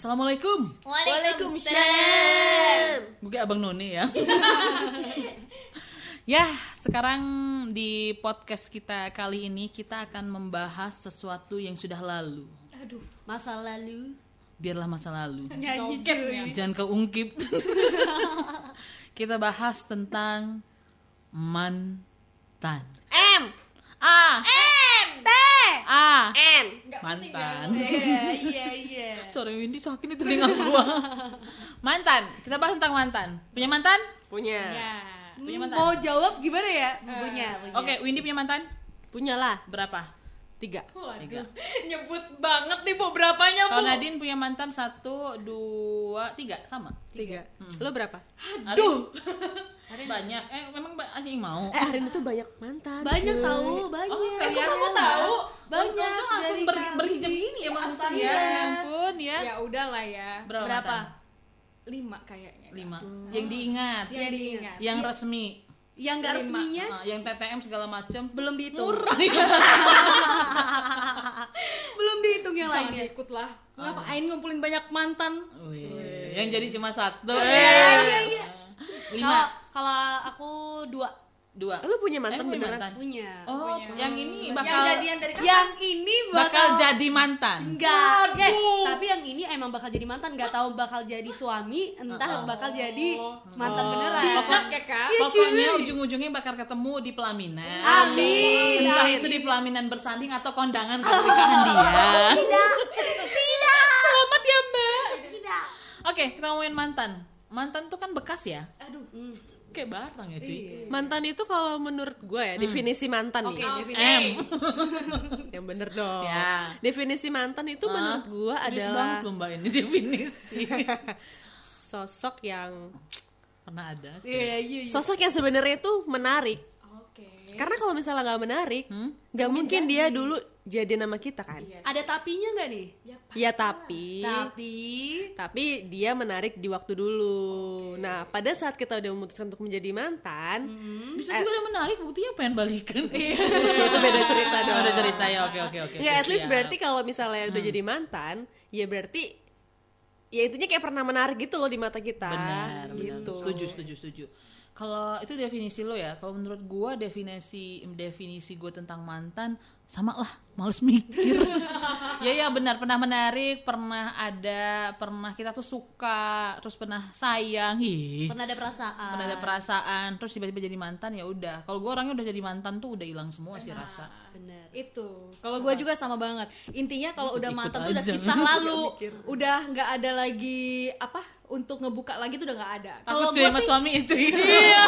Assalamualaikum. Waalaikumsalam. Bukan Abang Noni ya. ya, sekarang di podcast kita kali ini kita akan membahas sesuatu yang sudah lalu. Aduh, masa lalu. Biarlah masa lalu. Nyanyi cuy. Jangan keungkip. kita bahas tentang mantan. M. Ah, N. T. ah, N. mantan. Iya, iya, iya. Sorry Windy sakit nih telinga gua. mantan. Kita bahas tentang mantan. Punya mantan? Punya. Punya mantan. Mau jawab gimana ya? Punya, punya. Oke, Windy punya mantan? Punya lah. Berapa? Tiga. Tiga. Nyebut banget nih bu berapanya Kalau Nadine punya mantan satu, dua, tiga, sama. Tiga. Lo berapa? Aduh. banyak. Eh, memang anjing mau. Eh Arin itu banyak mantan. Banyak cuy. tahu, banyak. Oh, Eh, kamu ya? tahu? Banyak Untung langsung ber, berhijab ini ya mantan Iya. ya. Ya ampun ya. ya udahlah ya Berapa? Berapa? mantan? lima kayaknya Lima. Yang diingat. Yang diingat. Yang resmi. Yang nggak Lima. resminya Ah, yang TTM segala macam. belum dihitung. Murah. belum dihitung yang jangan lainnya. ikut lah ngapain ngumpulin banyak mantan Wih, yang jadi cuma satu. Iya, iya. Lima. Kalau kalau aku dua Dua. Lo punya Eh, mantan punya beneran? mantan. punya. Oh, yang ini bakal yang jadian dari kapan Yang ini bakal bakal, jadi mantan. enggak. Eh, tapi yang ini emang bakal jadi mantan, nggak tahu bakal jadi suami, entah bakal jadi mantan beneran. bijak ya kak Iya, Pokoknya ujung-ujungnya bakal ketemu di pelaminan. Amin. Entah Amin. itu di pelaminan bersanding atau kondangan pernikahan dia. Tidak. Tidak. Selamat ya mbak. Tidak. Oke, kita ngomongin mantan. Mantan tuh kan bekas ya. aduh Hmm. Kayak barang ya cuy. Mantan itu kalau menurut gue ya definisi mantan Oke, nih. definisi. M. Yang bener dong. Ya. Definisi mantan itu menurut gue adalah banget loh mbak ini definisi. sosok yang Pernah ada sih. Iya, iya, iya. sosok yang sebenarnya tuh menarik. Oke Karena kalau misalnya nggak menarik, Hmm? nggak mungkin dia dulu jadi nama kita kan. Ada tapinya nggak nih? Ya tapi Tapi tapi dia menarik di waktu dulu. Nah, pada saat kita udah memutuskan untuk menjadi mantan, Bisa juga ada menarik buktinya pengen balikan. itu beda cerita dong. Ada cerita ya oke oke oke. Ya, at least siap. berarti kalau misalnya udah jadi mantan, ya berarti ya intinya kayak pernah menarik gitu loh di mata kita. benar gitu. benar. setuju setuju setuju kalau itu definisi lo ya. Kalau menurut gua definisi definisi gue tentang mantan sama lah. Males mikir. Ya ya benar. Pernah menarik pernah ada pernah kita tuh suka terus pernah sayang. Ih. Pernah ada perasaan. pernah ada perasaan terus tiba-tiba jadi mantan ya udah. Kalau gue orangnya udah jadi mantan tuh udah hilang semua sih rasa. Bener. itu. Kalau gue juga sama banget. Intinya kalau udah mantan tuh udah kisah lalu. Udah nggak ada lagi apa untuk ngebuka lagi tuh udah nggak ada. Kalau takut cuy gue sama sih suami itu. Iya.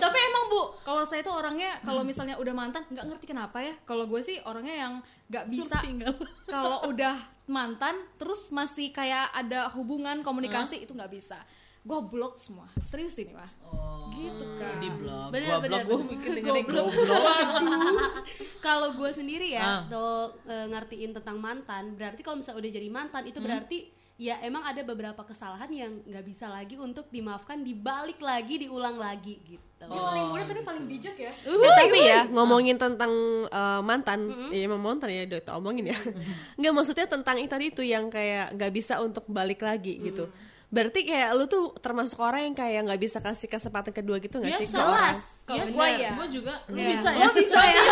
Tapi emang bu kalau saya tuh orangnya kalau misalnya udah mantan nggak ngerti kenapa ya. Kalau gue sih orangnya yang nggak bisa tinggal kalau udah mantan terus masih kayak ada hubungan komunikasi itu nggak bisa. Gue blok semua. Serius ini mah oh, gitu kan di blog Bener, gua bener, blog gue bener. mikir dengerin goblok. Kalau gue sendiri Ah. ya, tuh eh, ngertiin tentang mantan, berarti kalau misalnya udah jadi mantan itu berarti ya emang ada beberapa kesalahan yang nggak bisa lagi untuk dimaafkan, dibalik lagi, diulang lagi gitu. Dia paling muda tapi paling bijak ya Eh, tapi ya ngomongin tentang eh, mantan, ya emang mantan ya udah omongin ya. Nggak maksudnya tentang itu tadi itu yang kayak nggak bisa untuk balik lagi gitu. Berarti kayak lu tuh termasuk orang yang kayak nggak bisa kasih kesempatan kedua gitu nggak sih? ke orang? Jelas. Kalau Yes, gua bener. ya. Gua juga lu Iya. bisa ya Oh bisa ya?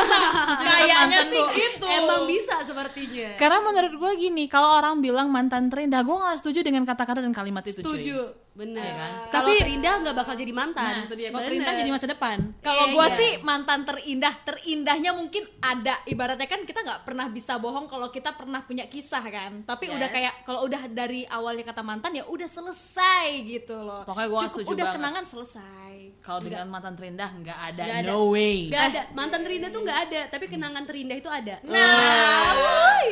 kayaknya mantan sih gitu Emang bisa sepertinya. Karena menurut gue gini, kalau orang bilang mantan terindah, gue gak setuju dengan kata-kata dan kalimat itu. cuy. Setuju. Bener. Iya kan? Kalau Tapi- terindah nggak bakal jadi mantan. Nah, itu dia. Kalau terindah jadi masa depan. Kalau Iya, gua iya. sih mantan terindah, terindahnya mungkin ada. Ibaratnya kan kita nggak pernah bisa bohong kalau kita pernah punya kisah kan. Tapi Yes. udah kayak kalau udah dari awalnya kata mantan ya udah selesai gitu loh. Pokoknya gua Cukup setuju udah banget. kenangan selesai. Kalau dengan mantan terindah nggak ada, Nggak ada. no way. Nggak ada. Mantan terindah tuh nggak ada, tapi kenangan terindah itu ada. Nah,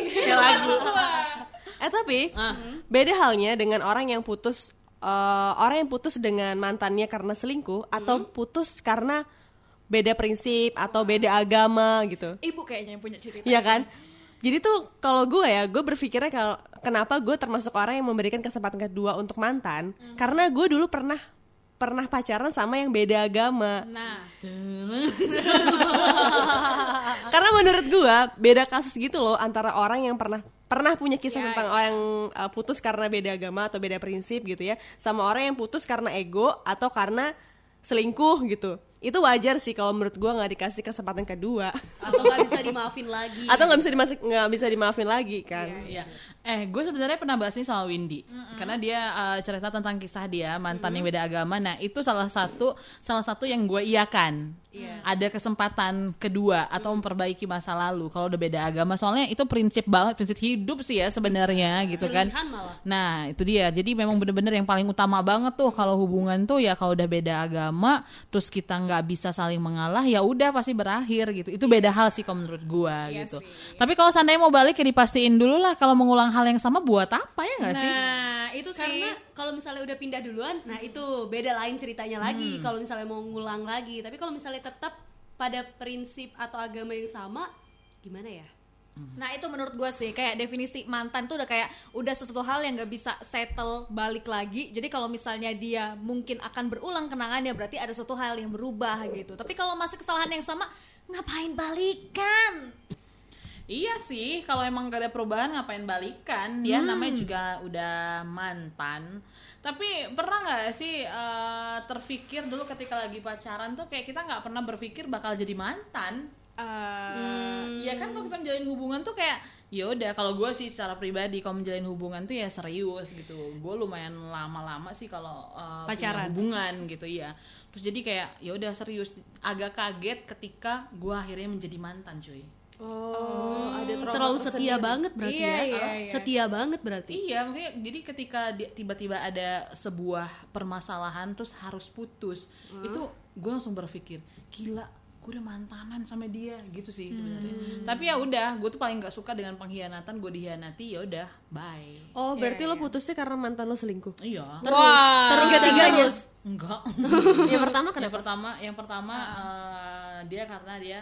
Kayak lagu. Eh tapi Ah. beda halnya dengan orang yang putus eh, orang yang putus dengan mantannya karena selingkuh atau putus karena beda prinsip atau beda agama gitu. ibu kayaknya yang punya cerita. Iya kan? Jadi tuh kalau gue ya, gue berpikirnya kalau kenapa gue termasuk orang yang memberikan kesempatan kedua untuk mantan, karena gue dulu pernah pernah pacaran sama yang beda agama. Nah, Karena menurut gue beda kasus gitu loh antara orang yang pernah pernah punya kisah tentang orang uh, putus karena beda agama atau beda prinsip gitu ya, sama orang yang putus karena ego atau karena selingkuh gitu. Itu wajar sih kalau menurut gua nggak dikasih kesempatan kedua. atau nggak bisa dimaafin lagi atau nggak bisa dimasuk nggak bisa dimaafin lagi kan. Iya. Eh, gue sebenarnya pernah bahas ini sama Windy, karena dia uh, cerita tentang kisah dia mantan yang beda agama. Nah, itu salah satu salah satu yang gue iakan. Iya. Ada kesempatan kedua atau memperbaiki masa lalu kalau udah beda agama. Soalnya itu prinsip banget, prinsip hidup sih ya sebenarnya gitu kan. Malah. Nah, itu dia. Jadi memang bener-bener yang paling utama banget tuh kalau hubungan tuh ya kalau udah beda agama, terus kita nggak bisa saling mengalah, ya udah pasti berakhir gitu. Itu beda hal sih kalau menurut gua gitu. Tapi kalau seandainya mau balik ya dipastiin dulu lah kalau mengulang hal yang sama buat apa ya nggak sih? Nah, itu sih. karena kalau misalnya udah pindah duluan nah itu beda lain ceritanya lagi kalau misalnya mau ngulang lagi tapi kalau misalnya tetap pada prinsip atau agama yang sama gimana ya Nah itu menurut gue sih kayak definisi mantan tuh udah kayak udah sesuatu hal yang nggak bisa settle balik lagi. Jadi kalau misalnya dia mungkin akan berulang kenangannya berarti ada suatu hal yang berubah gitu. Tapi kalau masih kesalahan yang sama ngapain balikan? Iya sih, kalau emang gak ada perubahan ngapain balikan? Dia Hmm. namanya juga udah mantan. Tapi pernah nggak sih eh, terfikir dulu ketika lagi pacaran tuh kayak kita nggak pernah berpikir bakal jadi mantan? Eh, Iya kan kalau kita menjalin hubungan tuh kayak ya udah kalau gue sih secara pribadi kalau menjalin hubungan tuh ya serius gitu. Gue lumayan lama-lama sih kalau uh, punya Pacaran. hubungan gitu ya. Terus jadi kayak ya udah serius. Agak kaget ketika gue akhirnya menjadi mantan cuy. Oh, ada trauma terlalu setia banget berarti Iya, ya iya, iya. setia banget berarti Iya, makanya jadi ketika tiba-tiba ada sebuah permasalahan terus harus putus, itu gue langsung berpikir, gila, gue udah mantanan sama dia gitu sih sebenarnya. Tapi ya udah, gue tuh paling nggak suka dengan pengkhianatan, gue dihianati, ya udah, bye. Oh, berarti lo putusnya karena mantan lo selingkuh. Iya. terus terus dan Tiga-tiganya. terus Enggak. yang pertama yang kenapa? pertama, yang pertama eh, dia karena dia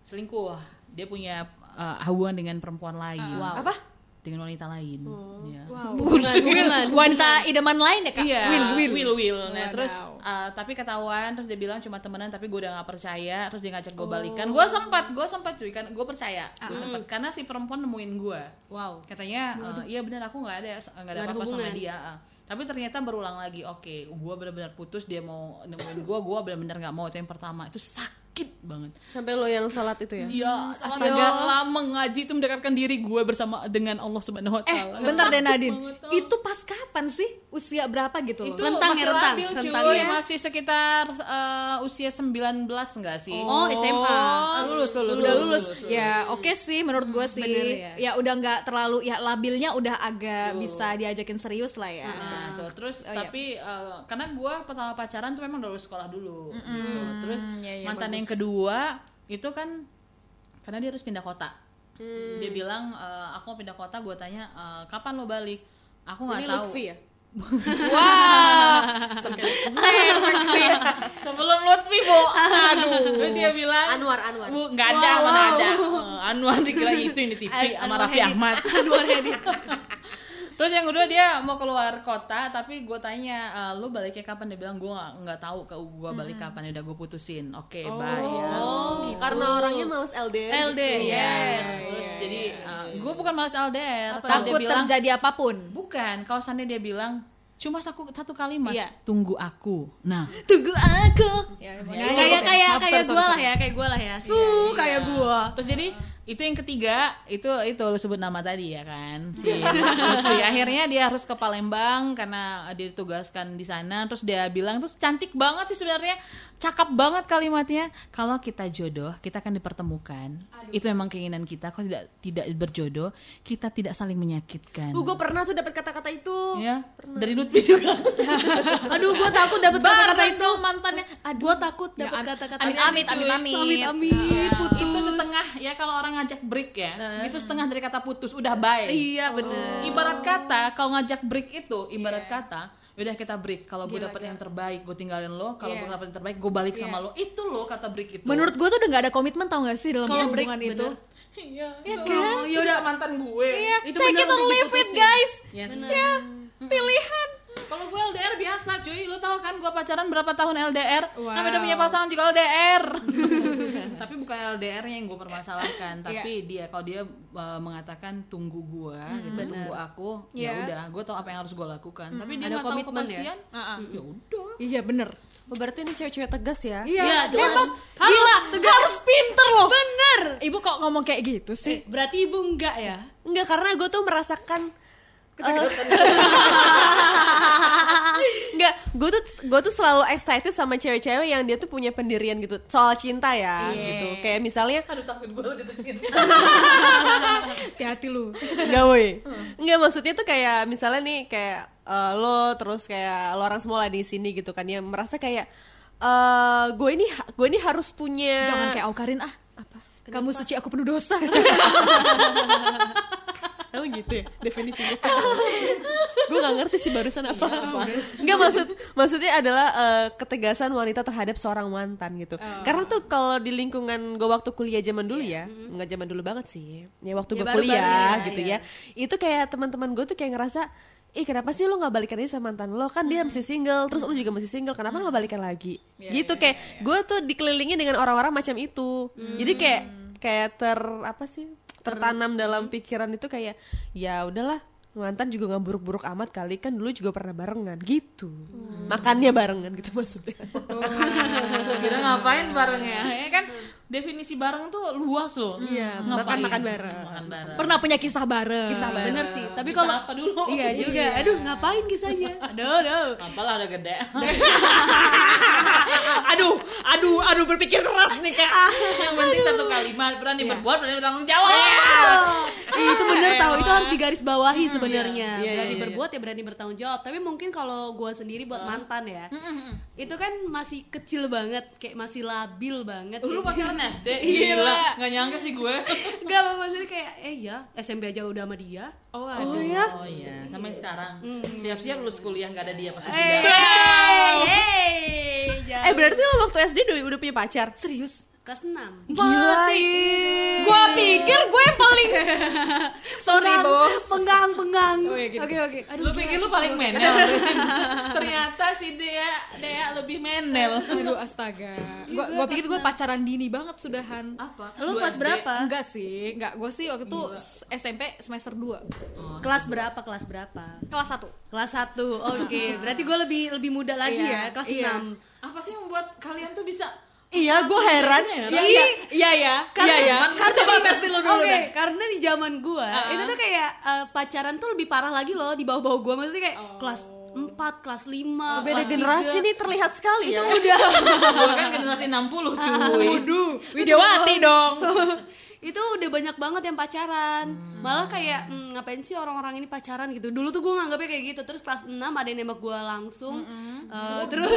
selingkuh. Dia punya eh, hubungan dengan perempuan lain. Apa? Dengan wanita lain. Ya. hubungan hubungan wanita idaman lain ya kak? Iya, Will, will. will, will. Nah, Wadaw. terus uh, tapi ketahuan, terus dia bilang cuma temenan, tapi gue udah nggak percaya, terus dia ngajak gue balikan. Gue sempat, gue sempat cuy, kan gue percaya, gue sempat karena si perempuan nemuin gue. wow Katanya, uh, iya benar aku nggak ada, nggak ada apa-apa sama dia. uh. Tapi ternyata berulang lagi, oke, gue benar-benar putus, dia mau nemuin gue, gue benar-benar nggak mau itu yang pertama, itu sakit banget. Sampai lo yang salat itu ya? Iya, astaga lama ngaji itu mendekatkan diri gue bersama dengan Allah Subhanahu Wa Eh, Taala. bentar deh Sakit Nadine. tau. Itu pas kapan sih? Usia berapa gitu? itu Rentang masih ya, rentang. labil Rentang cuy ya. masih sekitar uh, usia 19 enggak sih oh SMA Ah, lulus lulus udah lulus, ya oke sih menurut gue sih bener ya. ya. udah nggak terlalu ya labilnya udah agak bisa diajakin serius lah ya Nah, tuh terus Oh, iya. tapi uh, karena gue pertama pacaran tuh memang udah lulus sekolah dulu gitu. terus iya, iya, mantan yang kedua itu kan karena dia harus pindah kota dia bilang uh, aku mau pindah kota gue tanya uh, kapan lo balik aku nggak tahu Lutfi ya? sebelum Lutfi bu aduh Terus dia bilang Anwar, Anwar. Bu, nggak ada, mana ada. Eh, Anwar dikira itu ini TV sama Raffi. Ahmad. Anwar Hedit. Terus yang kedua dia mau keluar kota, tapi gue tanya, "Eh, lu baliknya kapan? Dia bilang gue nggak tahu ke gue balik kapan. Ya Udah gue putusin. Oke, bye ya. oh gitu Karena orangnya males LDR. LDR Iya. Terus jadi gue bukan malas LDR. Apa? Kalau dia takut bilang terjadi apa pun bukan. Kalau seandainya dia bilang cuma satu satu kalimat, Iya. tunggu aku. Nah, tunggu aku ya, kayak kayak Maaf, kayak gue lah ya kayak gue lah ya su kayak gue Terus jadi itu yang ketiga itu itu lu sebut nama tadi ya kan si Lutfi. akhirnya dia harus ke Palembang karena dia ditugaskan di sana. Terus dia bilang terus cantik banget sih sebenarnya cakep banget kalimatnya. Kalau kita jodoh kita akan dipertemukan. Itu memang keinginan kita. Kalau tidak tidak berjodoh kita tidak saling menyakitkan. Uh, gue pernah tuh dapat kata-kata itu. ya dari Lutfi juga. Aduh gue takut dapat kata-kata itu. mantannya. Gue takut Ya, dapat am- kata-kata amit itu. amit amit. Amit amit amit Ya, putus ya kalau orang ngajak break ya itu setengah dari kata putus udah bye. Iya bener. Ibarat kata kalau ngajak break itu ibarat kata udah kita break kalau gue dapet yang terbaik gue tinggalin lo kalau Iya. gue dapet yang terbaik gue balik sama lo. Itu lo kata break itu. Menurut gue tuh udah nggak ada komitmen tau gak sih dalam Kalau hubungan break, itu? bener. iya Iya itu. kan? itu udah. Mantan gue iya Itu take bener it or leave it guys. Yes. ya pilihan kalau gue LDR biasa cuy lo tau kan gue pacaran berapa tahun LDR Wow. namanya udah punya pasangan juga LDR tapi bukan LDR-nya yang gue permasalahkan, tapi dia kalau dia uh, mengatakan tunggu gue, gitu, tunggu aku, ya Iya. udah, gue tahu apa yang harus gue lakukan. Tapi dia Ada nggak tahu komitmen ya? kepastian, ya udah. Iya bener. Oh, berarti ini cewek-cewek tegas ya Iya, jelas. Emang gila, harus pinter loh. Bener. Ibu kok ngomong kayak gitu sih? Eh, berarti ibu enggak ya? Enggak karena gue tuh merasakan Enggak, gue tuh gue tuh selalu excited sama cewek-cewek yang dia tuh punya pendirian gitu soal cinta ya Iya. gitu. Kayak misalnya Aduh takut gue jatuh cinta. Hati-hati lu. Enggak woi Enggak maksudnya tuh kayak misalnya nih kayak eh, lo terus kayak lo orang semua lah di sini gitu kan yang merasa kayak eh gue ini gue ini harus punya Jangan kayak Aukarin ah. Apa? Kamu suci aku penuh dosa. Emang gitu ya definisinya. Gue gak ngerti sih barusan apa apa. Enggak maksud Maksudnya adalah eh, Ketegasan wanita terhadap seorang mantan gitu. Karena tuh kalau di lingkungan gue waktu kuliah zaman dulu ya Nggak zaman dulu banget sih. Ya waktu Ya, gue kuliah ya, gitu iya. ya. Itu kayak teman-teman gue tuh kayak ngerasa Ih kenapa sih lo gak balikan aja sama mantan lo? Kan dia masih single Terus lo juga masih single Kenapa gak balikan lagi? Gitu kayak Gue tuh dikelilingi dengan orang-orang macam itu. Jadi kayak Kayak ter Apa sih tertanam dalam pikiran itu kayak ya udahlah mantan juga nggak buruk-buruk amat kali kan dulu juga pernah barengan gitu. Makannya barengan gitu maksudnya. Kira ngapain barengnya? Ya kan definisi bareng tuh luas loh. Iya, Ngapain? makan-makan bareng. Makan bareng. Pernah punya kisah bareng. Kisah bareng. Bener sih. Tapi kalau apa dulu? Iya juga. Aduh, ngapain kisahnya? Aduh, aduh. Apalah udah gede. aduh, aduh, aduh berpikir keras nih kak. yang penting satu kalimat berani Iya. berbuat berani bertanggung jawab. Ih, itu bener tahu. Itu harus digaris bawahi sebenarnya. Iya, berani iya, iya. berbuat ya berani bertanggung jawab. Tapi mungkin kalau gue sendiri buat mantan ya, itu kan masih kecil banget, kayak masih labil banget. Lu pacaran SD? Iya. Gila, nggak nyangka sih gue. Enggak apa maksudnya kayak eh ya SMP aja udah sama dia. Oh, oh ya Oh iya, sama yang sekarang. Siap-siap lulus kuliah nggak ada dia pas sudah. hey, eh berarti lo waktu SD udah, udah punya pacar serius? Kelas 6 gila. Gua pikir gue yang paling sorry bos. penggang penggang Oh, iya, gitu. oke oke aduh Lu pikir lu paling menel. Ternyata si Dea Dea lebih menel. Aduh astaga. Gua gua pikir gue pacaran dini banget sudahan. Apa? lu kelas berapa Enggak sih, enggak. Gue sih waktu itu SMP semester 2. kelas berapa kelas berapa Kelas 1. kelas 1 oke berarti gue lebih lebih muda lagi Iya, ya kelas iya. 6 Apa sih yang membuat kalian tuh bisa iya gue heran ya? Iya iya. Iya ya. Iya ya. Karena Coba versi lu dulu Oke, deh. karena di zaman gua itu tuh kayak eh, pacaran tuh lebih parah lagi loh di bawah-bawah gua maksudnya kayak kelas 4, kelas 5, beda kelas generasi 3. nih terlihat sekali ya Gue kan generasi 60 cuy. Waduh, Widiawati dong. itu udah banyak banget yang pacaran Hmm. malah kayak "Hmm, ngapain sih orang-orang ini pacaran gitu dulu tuh gue nganggapnya kayak gitu terus kelas 6 ada yang nembak gue langsung Eh, terus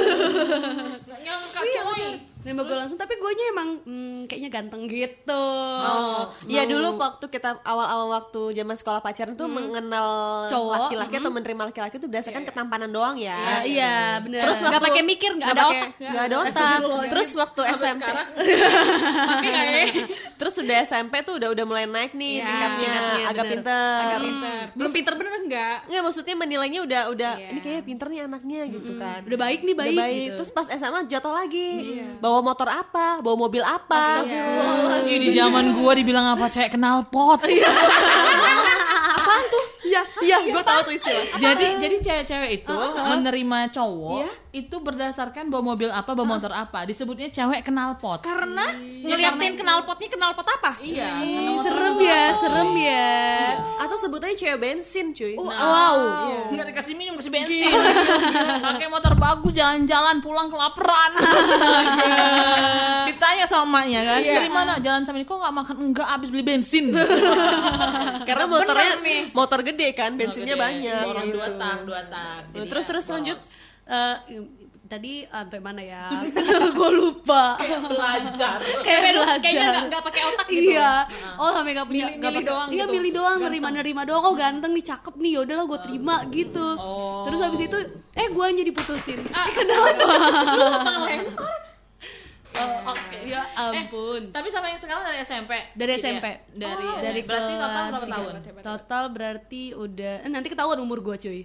Nggak nyangka Iya, coy. Nembak gue langsung tapi gue emang hmm, kayaknya ganteng gitu Oh, iya dulu waktu kita awal-awal waktu zaman sekolah pacaran tuh mengenal Cowok, laki-laki atau menerima laki-laki itu berdasarkan ketampanan doang ya. Ya, iya bener Terus Nggak waktu pakai mikir, nggak ada pakai- otak, nggak. nggak ada otak. Terus waktu SMP, ya? terus udah SMP tuh udah udah mulai naik nih Iya, tingkatnya, tingkatnya, agak bener. pinter. Agak pinter. Belum pinter bener enggak? Nggak maksudnya menilainya udah udah Iya. ini kayaknya pinter nih anaknya gitu kan. udah baik nih Udah baik, baik. gitu. Terus pas SMA jatuh lagi. Bawa motor apa? Bawa mobil apa? Ih, di zaman gua dibilang apa cewek kenal pot. Apaan tuh? Iya, iya, gue tahu tuh istilah. jadi jadi cewek-cewek itu menerima cowok Iya. itu berdasarkan bawa mobil apa, bawa motor apa. Disebutnya cewek kenal pot. Karena ngeliatin knalpotnya knalpot apa? Iya. Ih, serem ya serem ya Atau sebutannya cewek bensin, cuy. wow Nggak dikasih minum kasih bensin. Pakai motor bagus jalan-jalan pulang kelaparan. Sama emaknya kan, Iya. dari mana jalan sama ini kok nggak makan enggak habis beli bensin. Karena Bener motornya nih. motor gede kan, bensinnya Gede. banyak. Dorong gitu. dua tak, dua tak. Tuh, Jadi terus ya, terus lanjut. Eh, tadi sampai mana ya gue lupa belajar. kayak Kayaknya lu- belajar. kayaknya nggak nggak pakai otak gitu. iya oh sampai gak punya Milih- nggak milih pakai- doang iya gitu. milih doang Ganteng. nerima nerima doang oh ganteng nih cakep nih yaudahlah gue terima gitu Oh. terus habis itu eh gue aja diputusin Ah, kenapa? Lu malah lempar. Oh, oke. Ya ampun. Tapi sama yang sekarang dari SMP. Dari SMP. ya? Dari Oh, dari berarti total berapa tahun? Total berarti udah eh, nanti ketahuan umur gue cuy.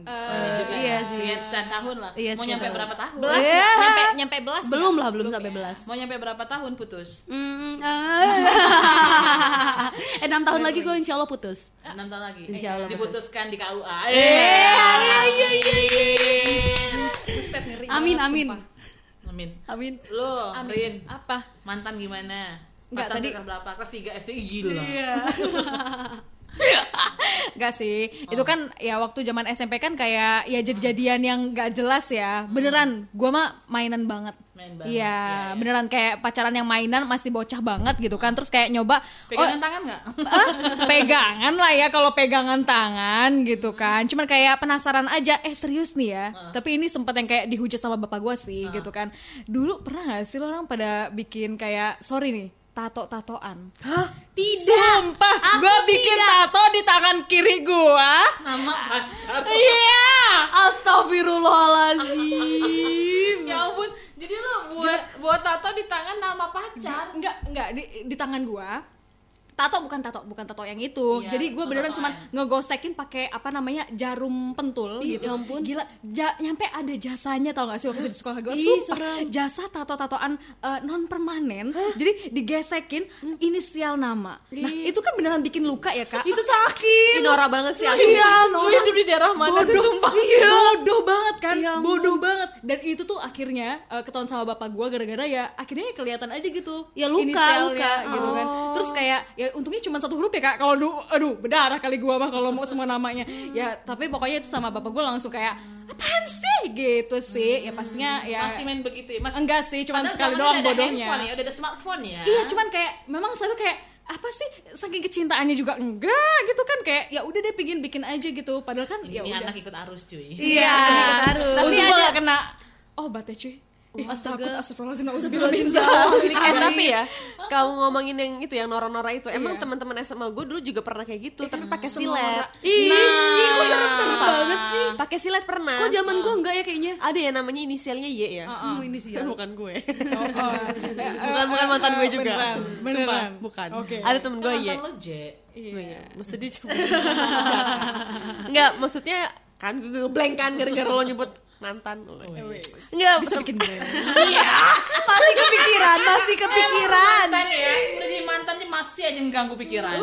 Eh, juga iya ya. sih. Sekian tahun lah. Iya, Mau nyampe tahun. berapa tahun? Belas Iya. nggak? nyampe nyampe belas nggak? Belum lah, belum sampai belas. Mau nyampe berapa tahun putus? Mm, eh, enam tahun lagi gue insya Allah putus. 6 tahun lagi. Insya Allah Diputuskan di KUA. iya, Buset, ngeri Amin banget, amin. Amin. Amin. Lu, Amin. Rin, Apa? mantan gimana? Nggak, Pacar tadi- kelas berapa? Kelas 3 SD gila. Gak sih, itu kan ya waktu zaman SMP kan kayak ya jadi-jadian yang gak jelas ya. Beneran, gua mah mainan banget. Main banget, Iya, ya, ya. beneran kayak pacaran yang mainan masih bocah banget gitu kan. Terus kayak nyoba Pegangan oh, tangan nggak? ah, pegangan lah ya kalau pegangan tangan gitu kan. Cuman kayak penasaran aja, eh serius nih ya. Tapi ini sempet yang kayak dihujat sama bapak gua sih gitu kan. Dulu pernah gak sih lo orang pada bikin kayak sorry nih tato-tatoan. Hah? Tidak. Sumpah, gue bikin tato di tangan kiri gua. Nama pacar. Iya. Astagfirullahaladzim. ya ampun. Jadi lu buat buat tato di tangan nama pacar. Enggak, enggak di, di tangan gua. Tato bukan tato, bukan tato yang itu. Iya, Jadi gue beneran tato cuman ngegosekin pakai apa namanya jarum pentul Ih, gitu. ya ampun. Gila, ja- nyampe ada jasanya tau gak sih waktu di sekolah gue. Ih, Sumpah, jasa tato-tatoan non permanen. Jadi digesekin inisial nama. Nah Ih. itu kan beneran bikin luka ya kak. Itu sakit. Ini Nora banget sih asli. Iya, Lu hidup di daerah mana sih sumpah? Iya. Bodoh banget kan, Ya ampun. bodoh banget. Dan itu tuh akhirnya eh, ketahuan sama bapak gua gara-gara ya akhirnya kelihatan aja gitu. Ya, luka, luka. gitu kan. Oh. Terus kayak ya untungnya cuma satu huruf ya kak. Kalau du- aduh berdarah kali gua mah kalau mau semua namanya. Ya tapi pokoknya itu sama bapak gua langsung kayak apaan sih gitu sih. Ya pastinya ya Masih main begitu ya? Mas, enggak sih, cuma sekali doang bodohnya. ya, udah ada smartphone ya. Iya, cuman kayak memang saya tuh kayak apa sih saking kecintaannya juga enggak gitu kan kayak ya udah deh pingin bikin aja gitu padahal kan ya Ini udah anak ikut arus cuy. Iya, harus. Tapi Untung ada kena obat ya cuy. Ih, Astaga. eh tapi ya kamu ngomongin yang itu yang nora-nora itu emang Iya. teman-teman SMA gue dulu juga pernah kayak gitu tapi pakai silet orang- Ih, ih, kok Nah. serem-serem banget sih. pakai silet pernah Kok zaman gue enggak ya kayaknya? ada ya namanya inisialnya Y ya ini sih ya. bukan gue Oh, oh. bukan bukan mantan gue juga Beneran, bukan ada temen gue Y Mantan lo J. Iya. maksudnya cuma nggak maksudnya kan gue blank kan gara-gara lo nyebut mantan nggak Bisa bikin gue. Masih kepikiran, masih kepikiran. Mantan ya, udah jadi mantan sih masih aja ngeganggu pikiran.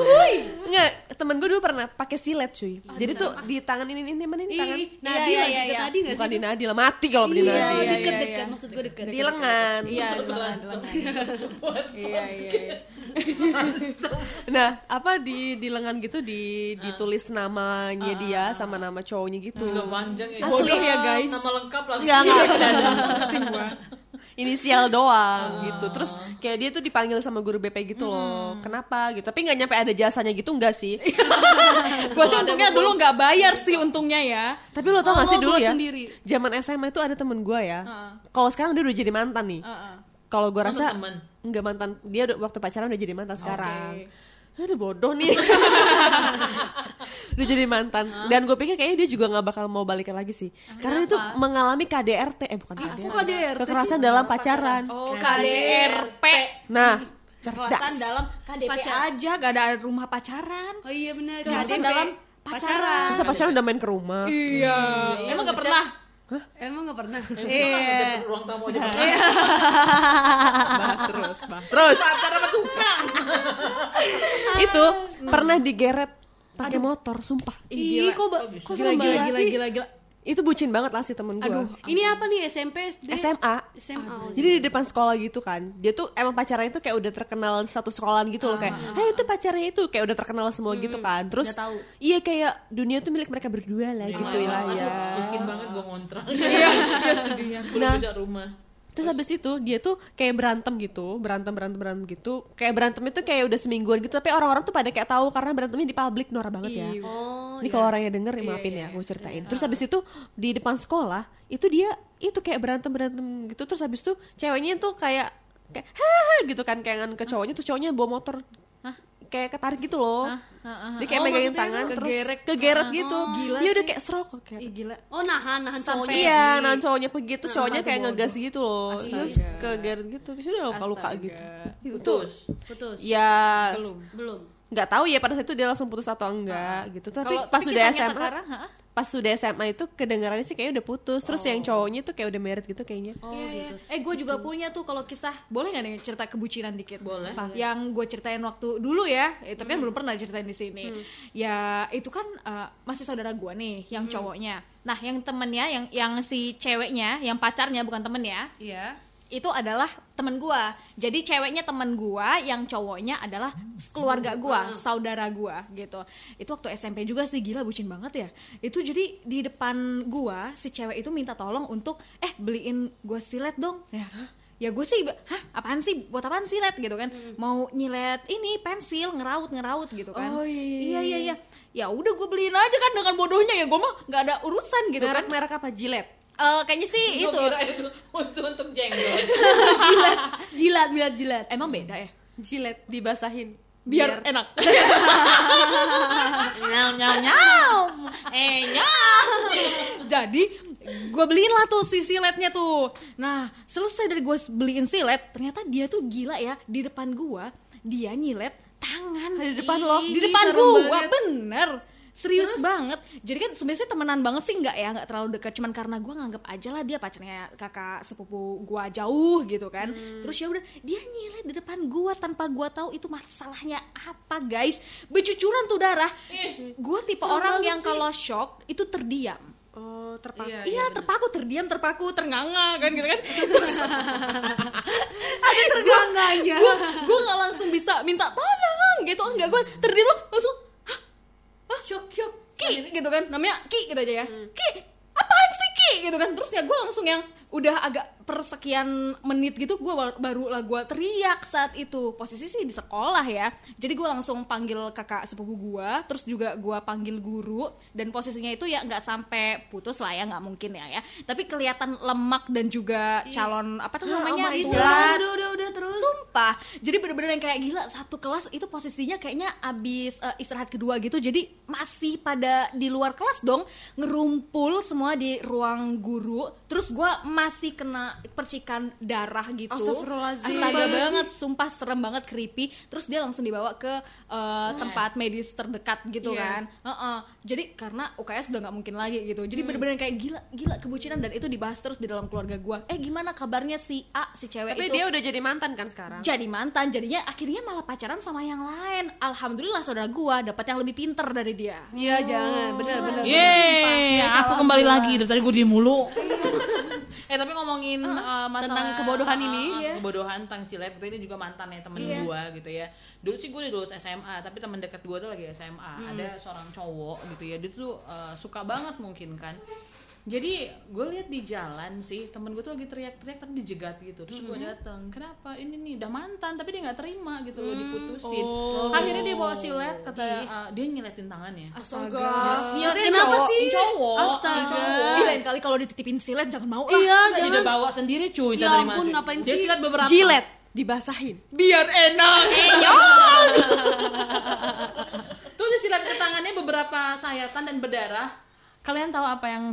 nggak temen gue dulu pernah pakai silet cuy jadi tuh di tangan ini ini mana ini tangan Ih, Nadi Iya, lagi iya, iya. Nadi nggak bukan sih? di nadi lah mati kalau di Iya, nadi iya, deket-deket. iya. Maksud gue deket. di lengan Iya, di lengan, di lengan. Iya, iya, iya. nah apa di di lengan gitu di ditulis namanya dia sama nama cowoknya gitu Udah panjang ya. Bodoh ya, guys. Nama lengkap lah. Enggak. Pusing gua. inisial doang gitu terus kayak dia tuh dipanggil sama guru BP gitu loh kenapa gitu tapi nggak nyampe ada jasanya gitu enggak sih Gua sih untungnya dulu nggak bayar sih untungnya ya. tapi lo tau Oh, gak sih lo dulu ya sendiri. zaman SMA itu ada temen gue ya Heeh. kalau sekarang dia udah jadi mantan nih Heeh. kalau gue rasa temen. Nggak mantan dia udah- waktu pacaran udah jadi mantan sekarang. Aduh bodoh nih. Udah jadi mantan. Dan gue pikir kayaknya dia juga gak bakal mau balikan lagi sih. Karena dia tuh mengalami KDRT Eh bukan KDRT kok KDRT Kekerasan dalam pacaran. Oh, KDRP. Nah Kekerasan dalam KDP Pacar. aja, gak ada rumah pacaran. Oh iya benar. Kekerasan KDP. dalam pacaran. Masa pacaran udah main ke rumah? Iya. Emang gak pernah? Emang nggak pernah. Iya. Ruang tamu aja. Bahas terus bahas Terus Pacar apa tukang? Itu pernah digeret pakai motor Sumpah Ih, kok kok Gila, gila, gila, sih? gila, gila. Itu bucin banget lah si temen gue Ini apa nih SMP SD? SMA SMA. oh, Jadi di depan sekolah gitu kan Dia tuh emang pacarnya itu kayak udah terkenal satu sekolahan gitu loh Kayak Hei itu pacarnya itu Kayak udah terkenal semua gitu kan Terus tahu. Iya kayak dunia tuh milik mereka berdua lah gitu lah ya Miskin banget gue ngontrak. Iya, iya sedihnya. Nah. bisa rumah. Terus habis itu dia tuh kayak berantem gitu Berantem berantem berantem gitu Kayak berantem itu kayak udah semingguan gitu Tapi orang-orang tuh pada kayak tahu Karena berantemnya di publik Norak banget ya Oh, Ini kalau orangnya denger ya maafin ya, gue ceritain. Terus habis itu di depan sekolah itu dia itu kayak berantem berantem gitu. Terus habis itu ceweknya tuh kayak kayak haha gitu kan kayak ke cowoknya tuh cowoknya bawa motor kayak ketarik gitu loh. Hah? Hah, hah, Dia kayak Oh, megangin tangan terus kegerek. kegeret Ah, gitu. oh, gila Dia udah kayak serok kayak. Ih gila. Oh nahan, nahan cowoknya. Iya, pergi. nah cowoknya pergi tuh cowoknya itu kayak ngegas gitu loh. Terus Astaga. kegeret gitu. Terus udah luka-luka gitu. Itu Putus. Putus. ya Belum. Belum. Nggak tahu ya pada saat itu dia langsung putus atau enggak gitu. Tapi Kalau pas tapi udah kisahnya SMA, sekarang, ha? pas sudah SMA itu kedengarannya sih kayaknya udah putus. Terus yang cowoknya tuh kayak udah married gitu kayaknya. Oh Iya, gitu. iya. Eh gue juga punya tuh kalau kisah boleh nggak nih cerita kebucinan dikit? Boleh. Apa? Yang gue ceritain waktu dulu ya, eh, tapi kan belum pernah ceritain di sini. Ya itu kan eh, masih saudara gue nih, yang cowoknya. Nah yang temennya, yang yang si ceweknya, yang pacarnya bukan temennya, Iya. Itu adalah temen gua. Jadi ceweknya temen gua, yang cowoknya adalah keluarga gua, saudara gua gitu. Itu waktu SMP juga sih gila bucin banget ya. Itu jadi di depan gua si cewek itu minta tolong untuk eh beliin gua silet dong. Ya. Ya gue sih, hah apaan sih, buat apaan silet gitu kan? Mau nyilet ini pensil, ngeraut ngeraut gitu kan? Oh, iya, iya iya iya. Ya udah gue beliin aja kan dengan bodohnya ya gue mah nggak ada urusan gitu kan? Merek-merek apa? Jilet. Eh, kayaknya sih Gua itu kira itu untuk untuk jenggot. Jilat, jilat, jilat. emang beda ya. Jilet dibasahin. biar, enak. nyam nyam nyam. Eh nyam. Jadi gue beliin lah tuh si siletnya tuh. Nah selesai dari gue beliin silet, ternyata dia tuh gila ya di depan gue dia nyilet tangan Di depan lo? di depan gue bener serius banget. Jadi kan sebenarnya temenan banget sih nggak ya nggak terlalu dekat. Cuman karena gue nganggap aja lah dia pacarnya kakak sepupu gue jauh gitu kan. Terus ya udah dia nyilet di depan gue tanpa gue tahu itu masalahnya apa guys. Becucuran tuh darah. Gue tipe orang yang kalau shock itu terdiam. Oh, terpaku. Iya. Iya terpaku terdiam terpaku ternganga kan gitu kan. Terus ada terganganya gue gue nggak langsung bisa minta tolong gitu. Enggak gue terdiam langsung hah? Shock shock ki gitu kan. Namanya ki gitu aja ya. Ki apaan sih ki? Gitu kan. Terus ya gue langsung yang udah agak persekian menit gitu gue baru lah gue teriak saat itu. Posisi sih di sekolah ya. Jadi gue langsung panggil kakak sepupu gue terus juga gue panggil guru dan posisinya itu ya nggak sampai putus lah ya nggak mungkin ya ya. Tapi kelihatan lemak dan juga calon apa tuh namanya my tulang. Udah, udah, udah, udah terus. Sumpah, jadi bener-bener yang kayak gila satu kelas itu posisinya kayaknya abis eh, istirahat kedua gitu, jadi masih pada di luar kelas dong, ngerumpul semua di ruang guru, terus gua masih kena percikan darah gitu. Astagfirullahaladzim. Astaga banget, sumpah serem banget, creepy. Terus dia langsung dibawa ke eh, tempat medis terdekat gitu Iya. kan. Heeh. Jadi karena UKS udah nggak mungkin lagi gitu. Jadi bener-bener kayak gila, gila kebucinan dan itu dibahas terus di dalam keluarga gua. Eh gimana kabarnya si A, si cewek Tapi itu? dia udah jadi mantan kan sekarang. jadi mantan jadinya akhirnya malah pacaran sama yang lain alhamdulillah saudara gua dapat yang lebih pinter dari dia Iya, jangan. Benar, benar. Yeay, aku kembali lagi dari tadi gue diem mulu. Eh tapi ngomongin uh, masalah Tentang kebodohan uh, ini, uh, ya. kebodohan tentang silet itu ini juga mantan ya temen Iya. gua gitu ya. Dulu sih gue udah lulus SMA, tapi temen deket gue tuh lagi SMA. Hmm. Ada seorang cowok gitu ya, dia tuh uh, suka banget mungkin kan. Jadi gue lihat di jalan sih temen gue tuh lagi teriak-teriak tapi dijegat gitu terus gue dateng kenapa ini nih udah mantan tapi dia nggak terima gitu loh diputusin Oh. akhirnya dia bawa silet kata uh, dia nyiletin tangannya Astaga. Iya, Kenapa cowok, sih? Cowok, Astaga. cowok. Ih, lain kali kalau dititipin silet jangan mau ah. Iya, dia jangan. udah bawa sendiri cuy, Ya ampun, ngapain Dia sih? sikat beberapa. Jilet dibasahin. biar enak Terus dia silat ke tangannya beberapa sayatan dan berdarah. Kalian tahu apa yang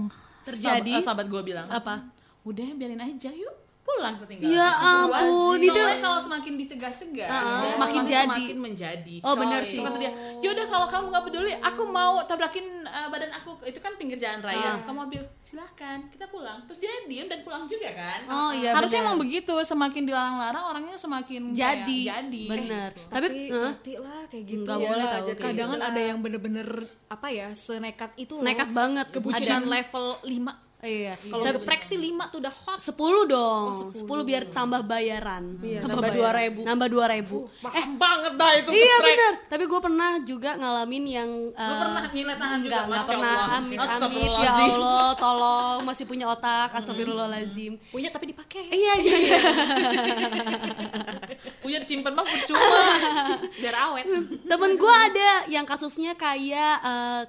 Terjadi? Sahabat, sahabat gue bilang. Apa? Udah biarin aja yuk. Pulang ketinggalan. Ya ampun, itu- Soalnya kalau semakin dicegah-cegah, Uh-uh, ya, makin jadi. Semakin menjadi. Oh, benar Coy. sih. Kata dia, yaudah kalau kamu nggak peduli, aku mau tabrakin uh, badan aku. Itu kan pinggir jalan raya. Ah. Kamu mobil, silahkan, kita pulang. Terus dia diem dan pulang juga kan. Oh, iya, Harusnya benar. emang begitu. Semakin dilarang-larang, orangnya semakin kayak Jadi. jadi. Bener. tapi Tapi, hati lah kayak gitu Nggak Ya, boleh jadi kayak kadang gitu. ada yang bener-bener apa ya senekat itu loh Nekat banget. kebucinan Ada. level 5 Iya. kalau geprek sih 5 tuh udah hot 10 dong. Oh, 10. 10. biar tambah bayaran. Iya, Tambah nambah bayaran. 2.000. Nambah 2000. Eh banget dah itu Iya geprek. benar. Tapi gue pernah juga ngalamin yang Lu eh, pernah nyilet tangan juga? Enggak, enggak pernah. Amit, amit. Ya. Allah, tolong masih punya otak. Astagfirullahalazim. punya tapi dipakai Iya, jangan. Punya disimpan mah percuma. Biar awet. Temen gue ada yang kasusnya kayak eh,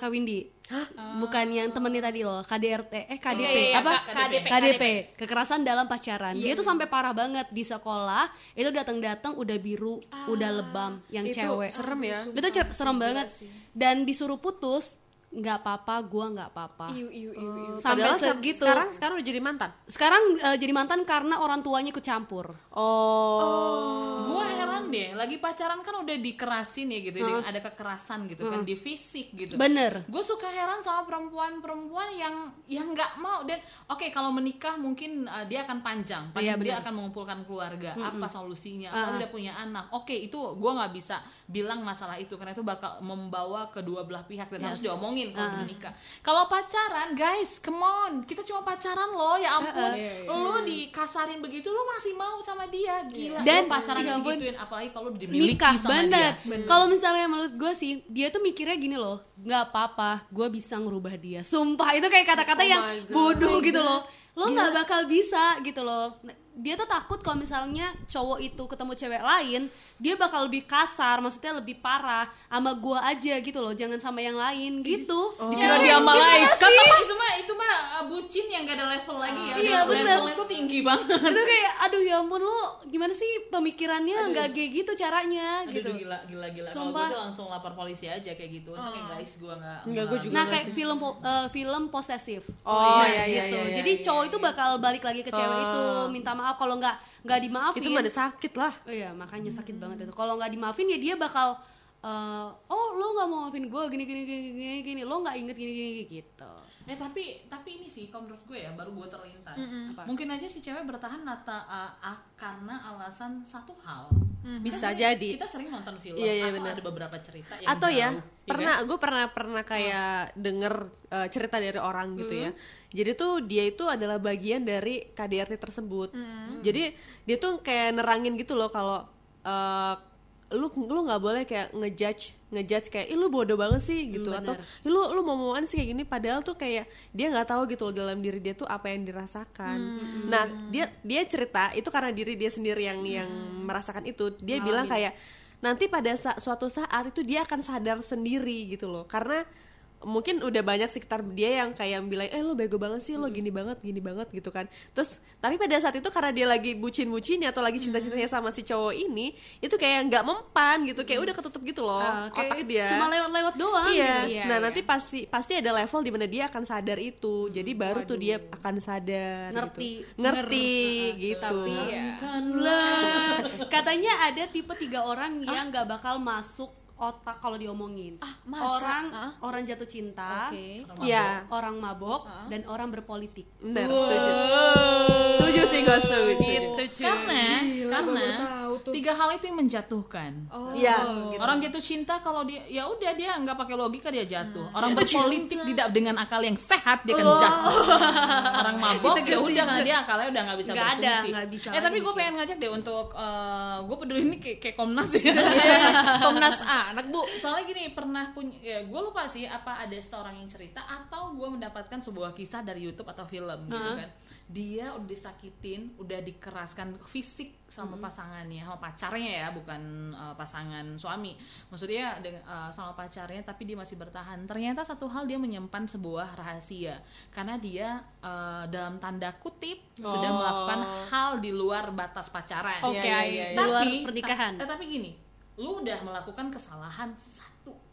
Kak Windy. Bukan yang temennya tadi loh, KDRT, eh KDP, Iya, iya, iya, apa? K- KDP. KDP, kekerasan dalam pacaran. Iya, Dia tuh sampai parah banget di sekolah, itu datang-datang udah biru, udah lebam, yang Itu cewek. serem ya. itu serem banget. Dan disuruh putus, nggak apa-apa, gua nggak apa-apa. Iu, iu, iu, iu. Sampai Padahal segitu. Sekarang sekarang udah jadi mantan. Sekarang eh, jadi mantan karena orang tuanya ikut campur. Oh. Gue heran deh, lagi pacaran kan udah dikerasin ya gitu, di- ada kekerasan gitu kan di fisik gitu. Bener. Gue suka heran sama perempuan-perempuan yang yang nggak mau dan oke kalau menikah mungkin uh, dia akan panjang, Pan- Iya, dia akan mengumpulkan keluarga. Apa solusinya? Ah. Apa dia punya anak? Oke itu gue nggak bisa bilang masalah itu karena itu bakal membawa kedua belah pihak dan harus diomongin kalau udah menikah. Kalau pacaran, guys, come on, kita cuma pacaran loh, ya ampun, lo dikasarin begitu, lo masih mau sama dia, gila. Dan- pacaran ya ampun. digituin, apalagi kalau dimiliki nikah sama bener. dia. Kalau misalnya menurut gue sih, dia tuh mikirnya gini loh, nggak apa-apa, gue bisa ngerubah dia. Sumpah itu kayak kata-kata Oh yang God. bodoh gitu loh. Lo nggak bakal bisa gitu loh. Dia tuh takut kalau misalnya cowok itu ketemu cewek lain, dia bakal lebih kasar, maksudnya lebih parah sama gue aja gitu loh, jangan sama yang lain gitu. Ya, Dikira dia malaikat sih? apa? itu mah itu mah uh, bucin yang gak ada level lagi ya Iya, bener. levelnya tuh tinggi banget itu kayak aduh ya ampun lo gimana sih pemikirannya nggak kayak gitu caranya Aduh, gitu. gila gila gila kalau gue Sumpah. sih langsung lapor polisi aja kayak gitu Untung kayak guys gue nggak Enggak, gue juga Nah nggak kayak film po- eh, film posesif. Oh, Nah, iya, iya, gitu. iya, iya, Jadi iya, cowok itu bakal balik lagi ke cewek Oh. itu, minta maaf kalau nggak nggak dimaafin. Itu mah ada sakit lah. Oh iya, makanya sakit banget itu. Kalau nggak dimaafin ya dia bakal eh, oh lo nggak mau maafin gue gini gini gini gini gini lo nggak inget gini gini gitu. Eh tapi tapi ini sih kalau menurut gue ya baru gue terlintas. Apa? Mungkin aja si cewek bertahan nata, uh, uh, karena alasan satu hal. Bisa Karena jadi. Kita sering nonton film Iya, iya, atau benar. ada beberapa cerita yang atau ya jauh, pernah kan? gue pernah pernah kayak denger uh, cerita dari orang gitu ya jadi tuh dia itu adalah bagian dari KDRT tersebut. Jadi dia tuh kayak nerangin gitu loh kalau uh, lu lu nggak boleh kayak ngejudge ngejudge kayak ih lu bodoh banget sih gitu. Hmm, atau "Ih, lu lu mau mauan sih kayak gini. Padahal tuh kayak dia nggak tahu gitu loh dalam diri dia tuh apa yang dirasakan. Nah dia dia cerita itu karena diri dia sendiri yang yang merasakan itu. Dia bilang kayak nanti pada sa- suatu saat itu dia akan sadar sendiri gitu loh. Karena mungkin udah banyak sekitar dia yang kayak bilang eh lo bego banget sih lo gini banget gini banget gitu kan terus tapi pada saat itu karena dia lagi bucin bucinnya atau lagi cinta cintanya sama si cowok ini itu kayak nggak mempan gitu kayak udah ketutup gitu loh Ah, kayak otak dia cuma lewat-lewat doang. iya gitu. Iya, nah iya. nanti pasti pasti ada level di mana dia akan sadar itu jadi baru tuh dia akan sadar Ngerti. gitu. ngerti gitu Tapi ya. Lah, katanya ada tipe tiga orang yang nggak bakal masuk otak kalau diomongin. Ah, masa? Orang Ah. orang jatuh cinta, Oke. Iya, orang mabok, dan orang berpolitik. benar setuju. Setuju sih gue setuju. Gitu, karena karena tahu tuh. tiga hal itu yang menjatuhkan Oh. Iya. Orang jatuh cinta kalau dia ya udah dia nggak pakai logika dia jatuh. Hmm. Orang berpolitik tidak dengan akal yang sehat dia Oh. akan jatuh. Orang mabok ya udah nggak dia akalnya udah nggak bisa ada, berfungsi. nggak bisa eh tapi gue pengen ngajak deh untuk gue peduli ini kayak, kayak Komnas ya. Komnas A, anak bu. Soalnya gini pernah punya ya gue lupa sih apa ada seorang yang cerita atau gue mendapatkan sebuah kisah dari YouTube atau film gitu kan. Dia udah disakitin, udah dikeraskan fisik sama pasangannya, sama pacarnya ya, bukan uh, pasangan suami. Maksudnya uh, sama pacarnya tapi dia masih bertahan. Ternyata satu hal dia menyimpan sebuah rahasia karena dia uh, dalam tanda kutip sudah Oh. melakukan hal di luar batas pacaran. Oke, Iya, iya, iya, iya. Di luar Tapi- pernikahan. ta- eh, tapi gini, lu udah melakukan kesalahan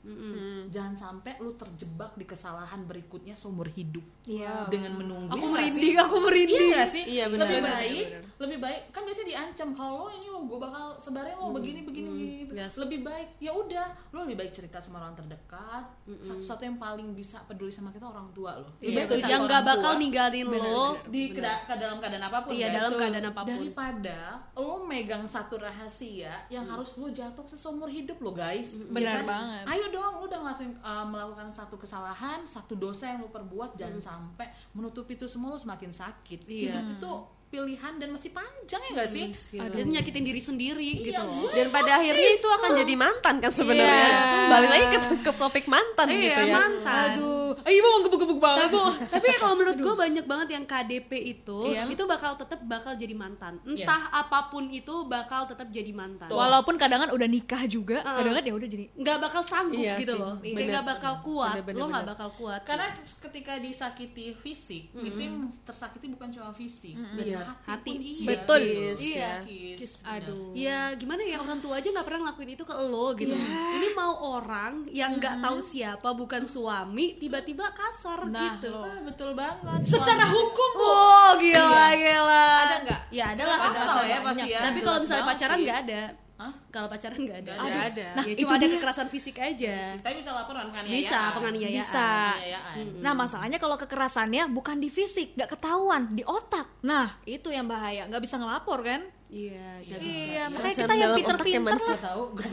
satu. Hmm. Jangan sampai lu terjebak di kesalahan berikutnya seumur hidup. Iya. Dengan menunggu. Aku Iya merinding, aku merinding. Iya gak sih? Iya, benar, lebih benar, baik, benar. lebih baik kan biasanya diancam kalau lo ini lo gue bakal sebarin lo begini begini begini. yes. Lebih baik ya udah, lo lebih baik cerita sama orang terdekat. Satu-satu yang paling bisa peduli sama kita orang tua lo. Iya, yang nggak bakal tua ninggalin lo. di keda- ke dalam keadaan apa pun Iya, kan? dalam Tuh. keadaan apa pun. daripada lo megang satu rahasia yang harus lo jatuh seumur hidup lo guys Ya Benar banget. ayo dong lo udah ngelakuin uh, melakukan satu kesalahan satu dosa yang lo perbuat jangan sampai menutupi itu semua lo semakin sakit Iya. hidup itu pilihan dan masih panjang ya nggak sih? Ada yang nyakitin diri sendiri gitu Iya, loh. dan pada akhirnya itu akan jadi mantan kan sebenarnya Iya. balik lagi ke, ke topik mantan Iya, gitu ya mantan. Aduh, ayo mau gebuk-gebuk banget. Tapi, tapi kalau menurut gue banyak banget yang KDP itu Iya. itu bakal tetap bakal jadi mantan. Entah apa pun itu bakal tetap jadi mantan. Walaupun kadang udah nikah juga, kadang ya udah jadi nggak bakal sanggup Iya gitu sih. loh. Iya. Kayak nggak Bener. bakal kuat. Bener, bener, lo nggak bener. bakal kuat. Karena ketika disakiti fisik, itu yang tersakiti bukan cuma fisik, dan Iya. Hati, Hati. pun iya. Betul. Kiss, Iya. ya. Kiss, Aduh. Ya gimana ya orang tua aja nggak pernah ngelakuin itu ke lo gitu. Ini mau orang yang nggak tahu siapa bukan suami tiba-tiba kasar Nah, gitu. Ah, betul banget. secara hukum Bu. Oh gila gila. Ada nggak? Ya ada lah. Ada kasar. saya pasti ya. Tapi kalau misalnya pacaran nggak ada. Hah? Kalau pacaran nggak ada. Nggak ada. Aduh. Nah, ya, itu cuma ada dia. kekerasan fisik aja. Tapi bisa laporan penganiayaan. Bisa penganiayaan. Bisa. Penganiayaan. Nah masalahnya kalau kekerasannya bukan di fisik, nggak ketahuan, di otak. Nah itu yang bahaya, nggak bisa ngelapor kan? Iya, bisa. Iya, makanya kita yang pinter-pinter lah. tahu gue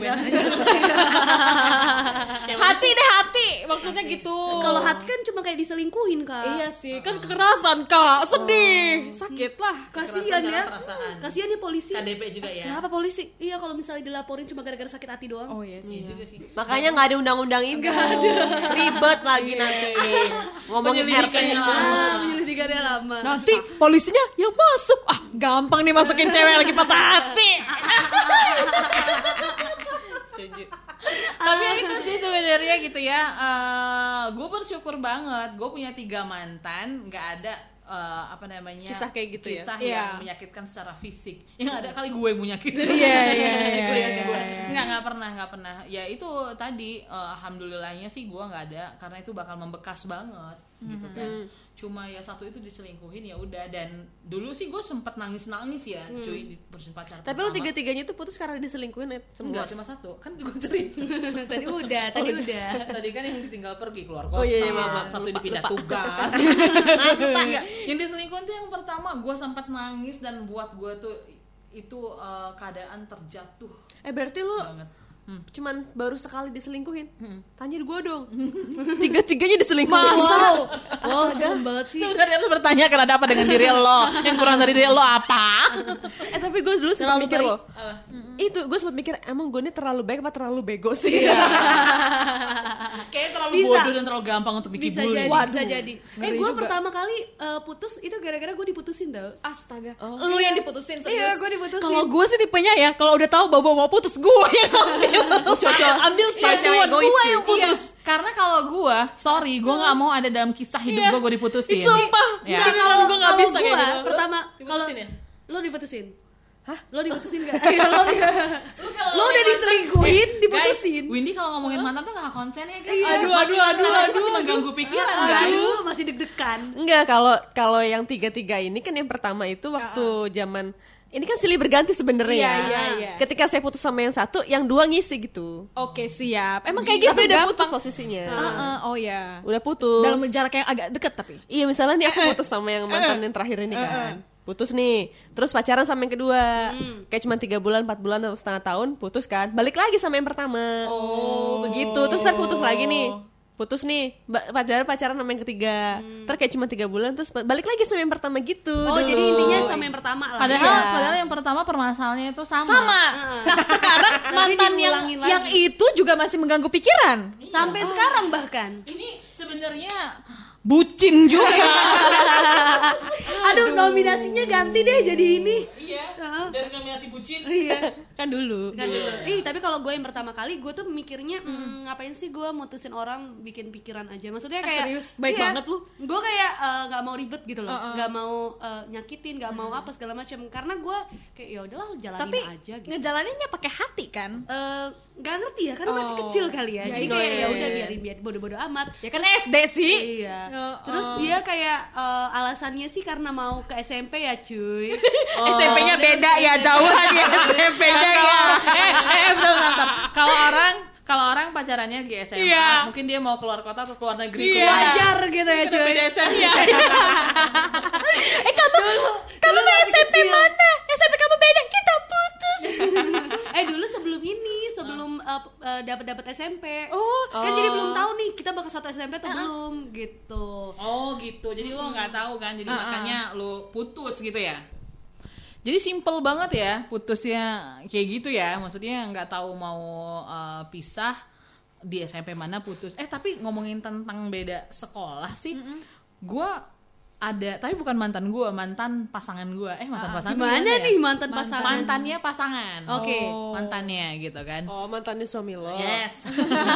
Hati deh hati, maksudnya gitu. Kalau hati kan cuma kayak diselingkuhin kak. Iya sih, kan kekerasan kak, sedih, sakit lah. Kasihan ya. Kasihan ya polisi. KDP juga ya. Kenapa polisi? Iya kalau misalnya dilaporin cuma gara-gara sakit hati doang. Oh iya sih. Iya juga sih. makanya nggak ada undang-undang itu ribet lagi nanti ngomongin Penyelidikannya lama. Ah, penyelidikannya lama. Nanti polisinya yang masuk, ah gampang nih masukin cewek lagi patah hati. Setuju. Tapi itu sih sebenarnya gitu ya. gue bersyukur banget. Gue punya tiga mantan, nggak ada eh, apa namanya Kisah kayak gitu ya? kisah Iya. yang menyakitkan secara fisik. Yang ada kali gue yang menyakitin. Iya, iya, iya, Gue iya, iya. Nggak nggak pernah nggak pernah. Ya itu tadi eh, alhamdulillahnya sih gue nggak ada karena itu bakal membekas banget gitu Mm-hmm. kan. Cuma ya satu itu diselingkuhin ya udah dan dulu sih gue sempet nangis nangis ya cuy di persin pacar. tapi lo pertama. tiga-tiganya tuh putus karena diselingkuhin ya semua Enggak, cuma satu. Kan gue cerita. tadi udah, tadi udah. Tadi kan yang ditinggal pergi keluar kota. Oh, iya, iya, maaf. Satu Lupa, dipindah lupa. tugas. Enggak. Yang diselingkuhin tuh yang pertama gue sempat nangis dan buat gue tuh itu eh, keadaan terjatuh eh berarti lo banget. Hmm. cuman baru sekali diselingkuhin. Tanya gue dong. Tiga-tiganya diselingkuhin. Wow, wow, serem banget sih. Sebenarnya lu bertanya kan ada apa dengan diri lo? Yang kurang dari diri lo apa? eh tapi gue dulu sempat mikir loh. Itu gue sempat mikir emang gue ini terlalu baik apa terlalu bego sih? Kayaknya terlalu Bisa. bodoh dan terlalu gampang untuk Bisa dikibulin. jadi, Waduh, bisa jadi. Eh, gue pertama kali eh, putus itu gara-gara gue diputusin tau. Astaga, lu yang diputusin serius? Iya, gua diputusin. Kalau gue sih tipenya ya, kalau udah tahu Bobo mau putus, gue yang ambil. Cocok. ambil duluan, egois gue yang putus. Iya, karena kalau gue, sorry, gue nggak mau ada dalam kisah hidup Iya. gue gue diputusin. Sumpah, Ya. Enggak, kalau gua nggak bisa kayak gua, gitu. Pertama, kalau ya? lo diputusin. Hah? Lo diputusin gak? Iya, lo, lo udah diselingkuhin, Eh, diputusin. Guys, Windy kalau ngomongin mantan tuh gak konsen ya guys. Iya. Aduh, aduh, aduh, aja aduh, masih mengganggu pikiran Aduh, guys. masih deg-degan. Enggak, kalau kalau yang tiga-tiga ini kan yang pertama itu waktu zaman ini kan silih berganti sebenarnya Iya, ya. iya, iya. Ketika saya putus sama yang satu, yang dua ngisi gitu. Oke, siap. Emang kayak gitu Tapi udah gampang. putus posisinya. Heeh, oh ya. Udah putus. Dalam jarak yang agak deket tapi. Iya, misalnya nih aku putus sama yang mantan yang terakhir ini kan. Putus nih, terus pacaran sama yang kedua, kayak cuma tiga bulan, empat bulan atau setengah tahun, putus kan, balik lagi sama yang pertama. Oh, begitu. Terus ntar putus lagi nih, putus nih, pacaran pacaran sama yang ketiga, ntar kayak cuma tiga bulan, terus ba- balik lagi sama yang pertama gitu. Oh, dulu. jadi intinya sama yang pertama lah. Padahal, Iya. padahal yang pertama permasalahannya itu sama. Sama. Nah, sekarang mantan yang lagi. yang itu juga masih mengganggu pikiran. Sampai sekarang bahkan. Ini sebenarnya bucin juga. Aduh, nominasinya ganti deh jadi ini. iya. Dari nominasi bucin. Iya. kan dulu. Kan dulu. Ih, tapi kalau gue yang pertama kali gue tuh mikirnya "Hmm, ngapain sih gue mutusin orang bikin pikiran aja. Maksudnya Ah, kayak serius? Baik banget lu. Gue kayak eh, nggak mau ribet gitu loh. Uh-uh. nggak mau eh, nyakitin, nggak mau apa segala macam. Karena gue kayak ya udahlah jalanin Tapi aja gitu. ngejalaninnya pakai hati kan? Eh, nggak ngerti ya karena masih Oh. kecil kali ya. Ya, Jadi iya, kayak iya, ya udah iya. biarin biar bodoh-bodoh amat. Ya kan SD sih. Iya. Ya, Terus oh. dia kayak eh, alasannya sih karena mau ke SMP ya, cuy. SMP-nya beda ya, jauhan ya SMP-nya ya. eh, eh, bentar, bentar, bentar. Kalau orang kalau orang pacarannya di SMA, Iya. mungkin dia mau keluar kota atau keluar negeri. Iya. kuliah. Wajar gitu ya, cuy. beda SMA. Iya. eh kamu kamu dulu masih SMP kecil. mana? SMP kamu beda, kita. eh dulu sebelum ini sebelum uh, uh, dapat dapat SMP Oh. kan jadi belum tahu nih kita bakal satu SMP atau belum gitu Oh gitu. Jadi lo nggak tahu kan. Jadi makanya lo putus gitu ya. Jadi simple banget ya putusnya kayak gitu ya. Maksudnya nggak tahu mau uh, pisah di SMP mana putus. Eh tapi ngomongin tentang beda sekolah sih, gua ada tapi bukan mantan gua, mantan pasangan gua. Eh mantan pasangan Gimana gimana ya? nih mantan pasangan? Mantannya pasangan. Oke. Mantannya gitu kan. Oh, mantannya suami lo. Yes.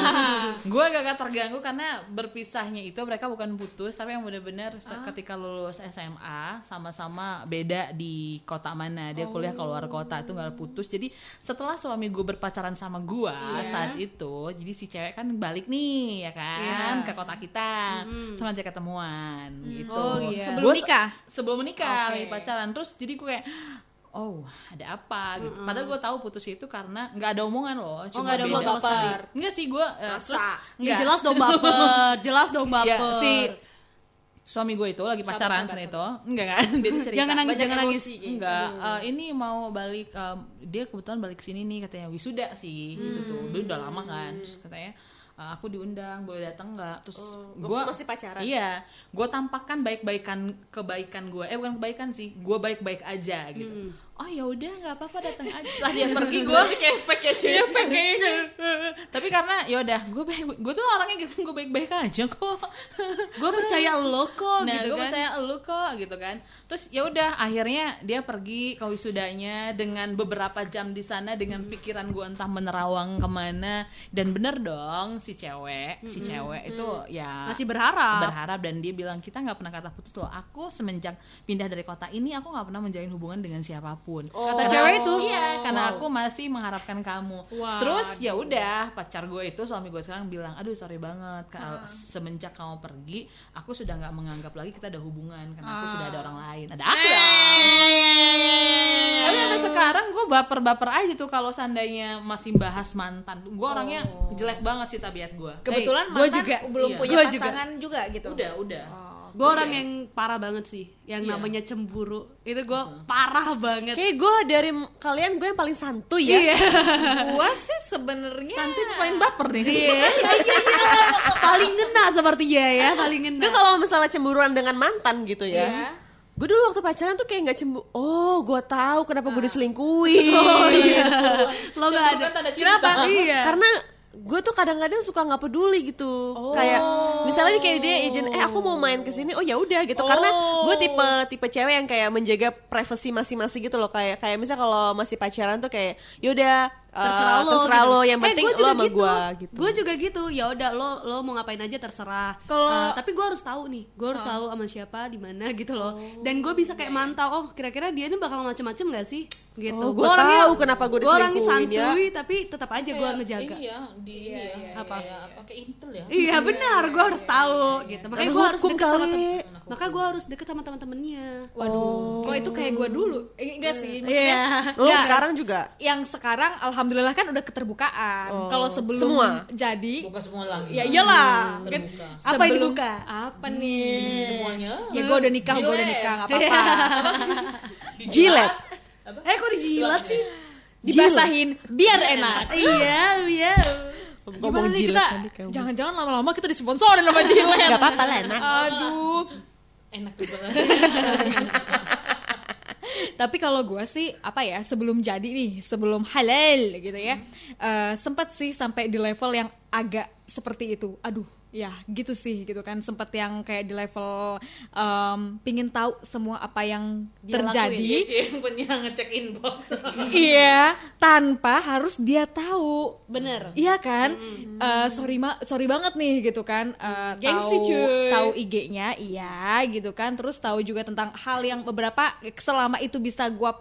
gue agak terganggu karena berpisahnya itu mereka bukan putus tapi yang benar-benar se- ketika lulus SMA sama-sama beda di kota mana dia kuliah keluar kota itu nggak putus jadi setelah suami gue berpacaran sama gue saat itu jadi si cewek kan balik nih ya kan Iya. ke kota kita terus ngajak ketemuan gitu Oh, iya. Sebelum Gua nikah? sebelum menikah Oke. lagi pacaran terus jadi gue kayak oh ada apa gitu padahal gue tahu putus itu karena nggak ada omongan loh cuma nggak ada beda. omongan sama sekali. Enggak sih gue uh, terus Ya enggak. jelas dong baper, jelas dong baper. ya, si suami gue itu lagi pacaran saat itu enggak kan dia tuh cerita Jangan nangis, Banyak jangan nangis. emosi. enggak eh, ini mau balik em, dia kebetulan balik sini nih katanya wisuda sih gitu tuh Hmm. Dulu udah lama kan terus katanya eh, aku diundang boleh datang nggak terus Oh, gue masih pacaran? iya gue tampakkan baik-baikan kebaikan gue eh bukan kebaikan sih gue baik-baik aja gitu Hmm. Oh ya udah nggak apa-apa datang aja setelah dia pergi gue kayak fake ya. Iya fake. Tapi karena ya udah, gue baik, gue tuh orangnya gitu, gue baik-baik aja kok. Gue percaya lo kok nah, gitu gue kan. percaya elu kok gitu kan. Terus ya udah, akhirnya dia pergi ke wisudanya dengan beberapa jam di sana dengan pikiran gue entah menerawang ke mana. Dan bener dong si cewek, si cewek itu ya Masih berharap. berharap dan dia bilang kita nggak pernah kata putus loh. Aku semenjak pindah dari kota ini aku nggak pernah menjalin hubungan dengan siapa pun. Kata Karena- cewek itu? Iya, karena aku masih mengharapkan kamu. Wah, Terus ya udah, pacar gue itu suami gue sekarang bilang, aduh sorry banget, Ka- Ah. semenjak kamu pergi, aku sudah nggak menganggap lagi kita ada hubungan karena aku Ah. sudah ada orang lain. Ada aku dong. Tapi sampai sekarang gue baper-baper aja tuh kalau seandainya masih bahas mantan. Gue orangnya jelek banget sih tabiat gue. Kebetulan gua mantan juga. belum Iya. punya Gua juga. pasangan juga. gitu. Udah, udah. Gue orang yang parah banget sih, yang Iya. namanya cemburu. Itu gue parah banget. Kayak gue dari kalian gue yang paling santuy ya. Iya. Gua sih sebenarnya Santuy paling baper nih. Iya, paling ngena sepertinya ya, paling ngena. Gue kalau misalnya cemburuan dengan mantan gitu ya. Iya. Gue dulu waktu pacaran tuh kayak nggak cemburu. Oh, gue tahu kenapa gue diselingkuhin. Oh iya. Lo gak ada. Kan cinta. Kenapa? Iya. Karena gue tuh kadang-kadang suka nggak peduli gitu. Kayak misalnya kayak dia izin, eh aku mau main ke sini. Oh ya udah gitu. Karena gue tipe tipe cewek yang kayak menjaga privasi masing-masing gitu loh. Kayak kayak misalnya kalau masih pacaran tuh kayak yaudah terserah lo terserah gitu. lo yang Eh, penting gua lo sama gitu. gue gitu. gue juga gitu ya udah lo lo mau ngapain aja terserah Kalau- Eh, tapi gue harus tahu nih gue harus tahu sama siapa di mana gitu loh dan gue bisa kayak mantau oh kira-kira dia ini bakal macem-macem gak sih gitu Oh, Gua gua orangnya- tahu kenapa gua gua orangnya ya. santuy tapi tetap aja gue ngejaga Iya, di iya, Apa? Kayak apa kayak intel ya. Iya benar, gue harus tahu gitu. Makanya gue harus deket sama maka gue harus deket sama teman-temannya. Waduh, kok itu kayak gua dulu? Eh, enggak sih, maksudnya Iya. Lo sekarang juga. yang sekarang alhamdulillah kan udah keterbukaan. Oh. Kalau sebelum Semua? jadi Buka semua lagi. ya iyalah. Kan Terbuka. Apa yang sebelum- dibuka? Apa nih? Semuanya. Ya gue udah nikah, gue udah nikah, nggak apa-apa. Jilet. Eh kok dijilat sih? Dibasahin biar enak. iya, iya. Ngomong Gimana nih jilet kita? Jangan-jangan lama-lama kita disponsorin sama Jilet. Gak apa-apa lah, enak. Aduh. Enak juga. Tapi kalau gue sih apa ya sebelum jadi nih sebelum halal gitu ya eh, sempat sih sampai di level yang agak seperti itu. Aduh ya gitu sih gitu kan. Sempat yang kayak di level em, pingin tahu semua apa yang Dia terjadi. Dia Cie, yang punya ngecek inbox. iya tanpa harus dia tahu. Bener. Iya kan, Eh, sorry ma, sorry banget nih gitu kan, Eh, Gengsi, tahu cuy. tahu IG-nya, iya gitu kan, terus tahu juga tentang hal yang beberapa selama itu bisa gua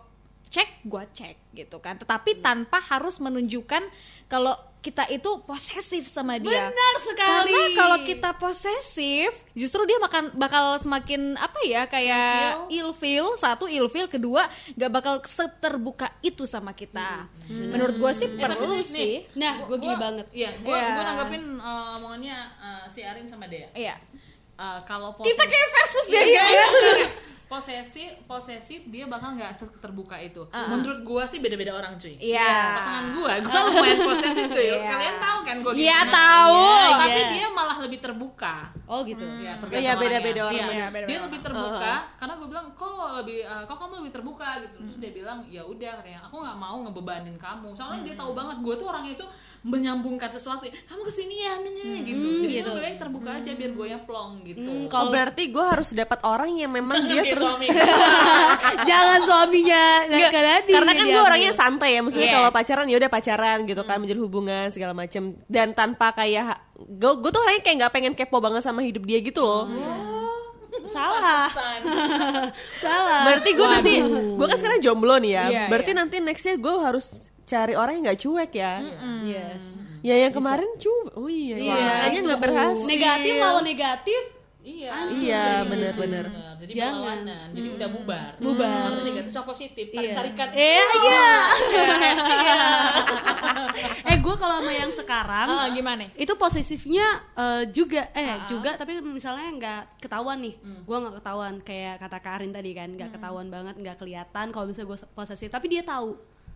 cek, gua cek gitu kan, tetapi tanpa harus menunjukkan kalau kita itu posesif sama dia. Benar sekali. Karena kalau kita posesif, justru dia makan bakal semakin apa ya kayak ilfil, satu ilfil, kedua gak bakal seterbuka itu sama kita. Menurut gua sih perlu nih, sih. Nah, gue gini banget. Iya, gua Iya. gua nanggepin eh, omongannya eh, si Arin sama Dea. Iya. Eh, kalau Kita kayak versus ya Iya, guys. posesif posesif dia bakal nggak terbuka itu. Menurut gua sih beda-beda orang cuy. Iya. pasangan gua gua lumayan posesif cuy. Kalian tahu kan gua Iya, gimana? tahu. Iya, tapi Iya. dia malah lebih terbuka. Oh gitu. Ya, Oh, iya, beda-beda orang, Iya, benar. beda-beda dia orang. lebih terbuka karena gue bilang kok lebih eh, kok kamu lebih terbuka? Gitu. Terus dia bilang ya udah katanya. Aku nggak mau ngebebanin kamu. Soalnya dia tahu banget gue tuh orang itu menyambungkan sesuatu. Kamu ke sini ya nanya gitu. Jadi gitu. lebih baik terbuka aja biar gue yang plong gitu. Hmm, Oh, kalau berarti gue harus dapat orang yang memang dia terus suami. jangan suaminya Nggak, karena kan dia gue orangnya santai ya maksudnya Iya. kalau pacaran ya udah pacaran gitu kan menjalin hubungan segala macam dan tanpa kayak gue gue tuh orangnya kayak nggak pengen kepo banget sama hidup dia gitu loh. Salah. Salah. Berarti gue nanti gue kan sekarang jomblo nih ya. Iya, berarti iya. nanti nextnya gue harus cari orang yang nggak cuek ya? Yes. Ya yang kemarin cuek. Oh iya, Iya, makanya itu nggak berhasil. Negatif lawan negatif? Iya. Iya benar-benar Benar, jadi Jangan. berlawanan jadi udah bubar Bubar. Berarti negatif sama positif tarik Iya. tarikan Eh, iya. eh, gue kalau sama yang sekarang, Ah, gimana? itu posesifnya eh, juga, eh juga, tapi misalnya nggak ketahuan nih, gue nggak ketahuan kayak kata Karin tadi kan, nggak ketahuan banget, nggak kelihatan kalau misalnya gue posesif, tapi dia tahu.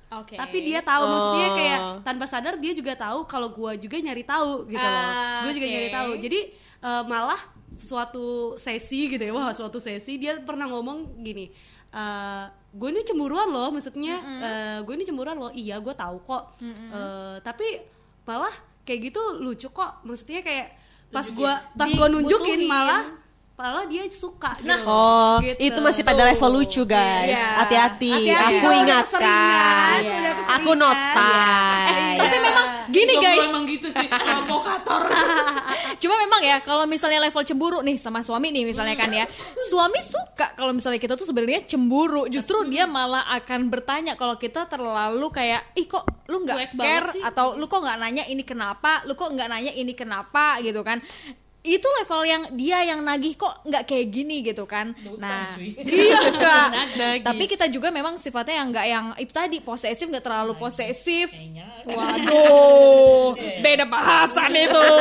Oke. Tapi dia tahu maksudnya Oh. kayak tanpa sadar dia juga tahu kalau gue juga nyari tahu gitu loh. Ah, Gue juga oke. nyari tahu. Jadi eh, malah suatu sesi gitu ya, wah suatu sesi dia pernah ngomong gini. eh gue ini cemburuan loh, maksudnya eh, gue ini cemburuan loh. Iya, gue tahu kok. Eh, tapi malah kayak gitu lucu kok. Maksudnya kayak pas gue pas gue nunjukin malah malah dia suka gitu loh. Oh, Gitu. itu masih pada level lucu guys. Iya. Hati-hati. Hati-hati, Aku udah ingatkan. keseringan, Iya. udah keseringan. Aku notai. Tapi memang gini Jomblo guys, emang gitu sih provokator Cuma memang ya kalau misalnya level cemburu nih sama suami nih misalnya kan ya. Suami suka kalau misalnya kita tuh sebenarnya cemburu. Justru dia malah akan bertanya kalau kita terlalu kayak ih kok lu nggak care sih." atau lu kok nggak nanya ini kenapa, lu kok nggak nanya ini kenapa gitu kan. Itu level yang dia yang nagih kok nggak kayak gini gitu kan. Nah, iya kak. Nagih. Tapi kita juga memang sifatnya yang nggak yang itu tadi posesif nggak terlalu posesif. kayaknya Waduh, beda bahasan itu.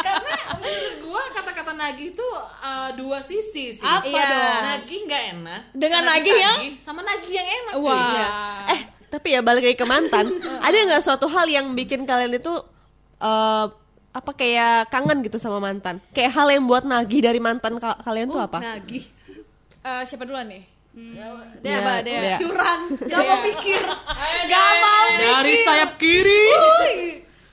karena menurut gua kata-kata nagih itu uh, dua sisi sih Apa Iya. dong? nagih nggak enak Dengan nagih yang- sama nagih yang enak cuy Wah. Iya. Eh, tapi ya balik lagi ke mantan. ada nggak suatu hal yang bikin kalian itu eh, apa kayak kangen gitu sama mantan? Kayak hal yang buat nagih dari mantan ka- kalian tuh Uh, apa? Nagih. Eh, siapa duluan nih? Ya, Coba deh. ya. curang gak mau mikir gak mau dari sayap kiri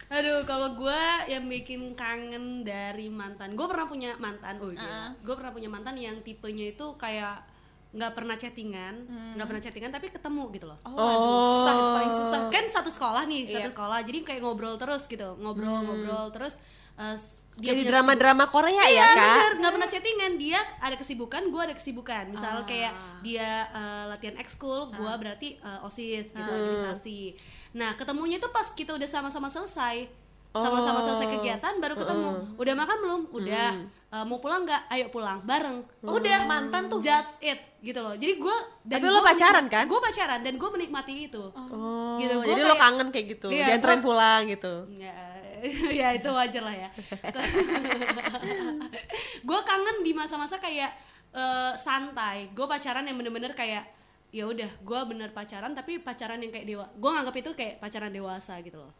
aduh kalau gue yang bikin kangen dari mantan gue pernah punya mantan oh iya gue pernah punya mantan yang tipenya itu kayak nggak pernah chattingan nggak pernah chattingan tapi ketemu gitu loh Oh, aduh, susah itu paling susah. kan satu sekolah nih satu Iya. sekolah jadi kayak ngobrol terus gitu ngobrol ngobrol terus eh, dia Jadi drama-drama Korea Iya, ya, Kak? bener, nggak pernah chattingan. Dia ada kesibukan, gue ada kesibukan. Misal kayak dia eh, latihan ekskul, gue berarti eh, osis gitu, organisasi. Nah, ketemunya tuh pas kita udah sama-sama selesai, sama-sama selesai kegiatan, baru ketemu. Udah makan belum? Udah. Eh, mau pulang nggak? Ayo pulang, bareng. Udah. Mantan tuh. Just it, gitu loh. Jadi gue Tapi lo pacaran, kan? Gue pacaran dan gue menikmati itu. Oh, Gitu, gua jadi lo kayak- kangen kayak gitu, Iya, dianterin gua- pulang gitu. Ya, ya itu wajar lah ya. gue kangen di masa-masa kayak eh, santai. Gue pacaran yang bener-bener kayak ya udah gue bener pacaran tapi pacaran yang kayak dewa gue nganggap itu kayak pacaran dewasa gitu loh.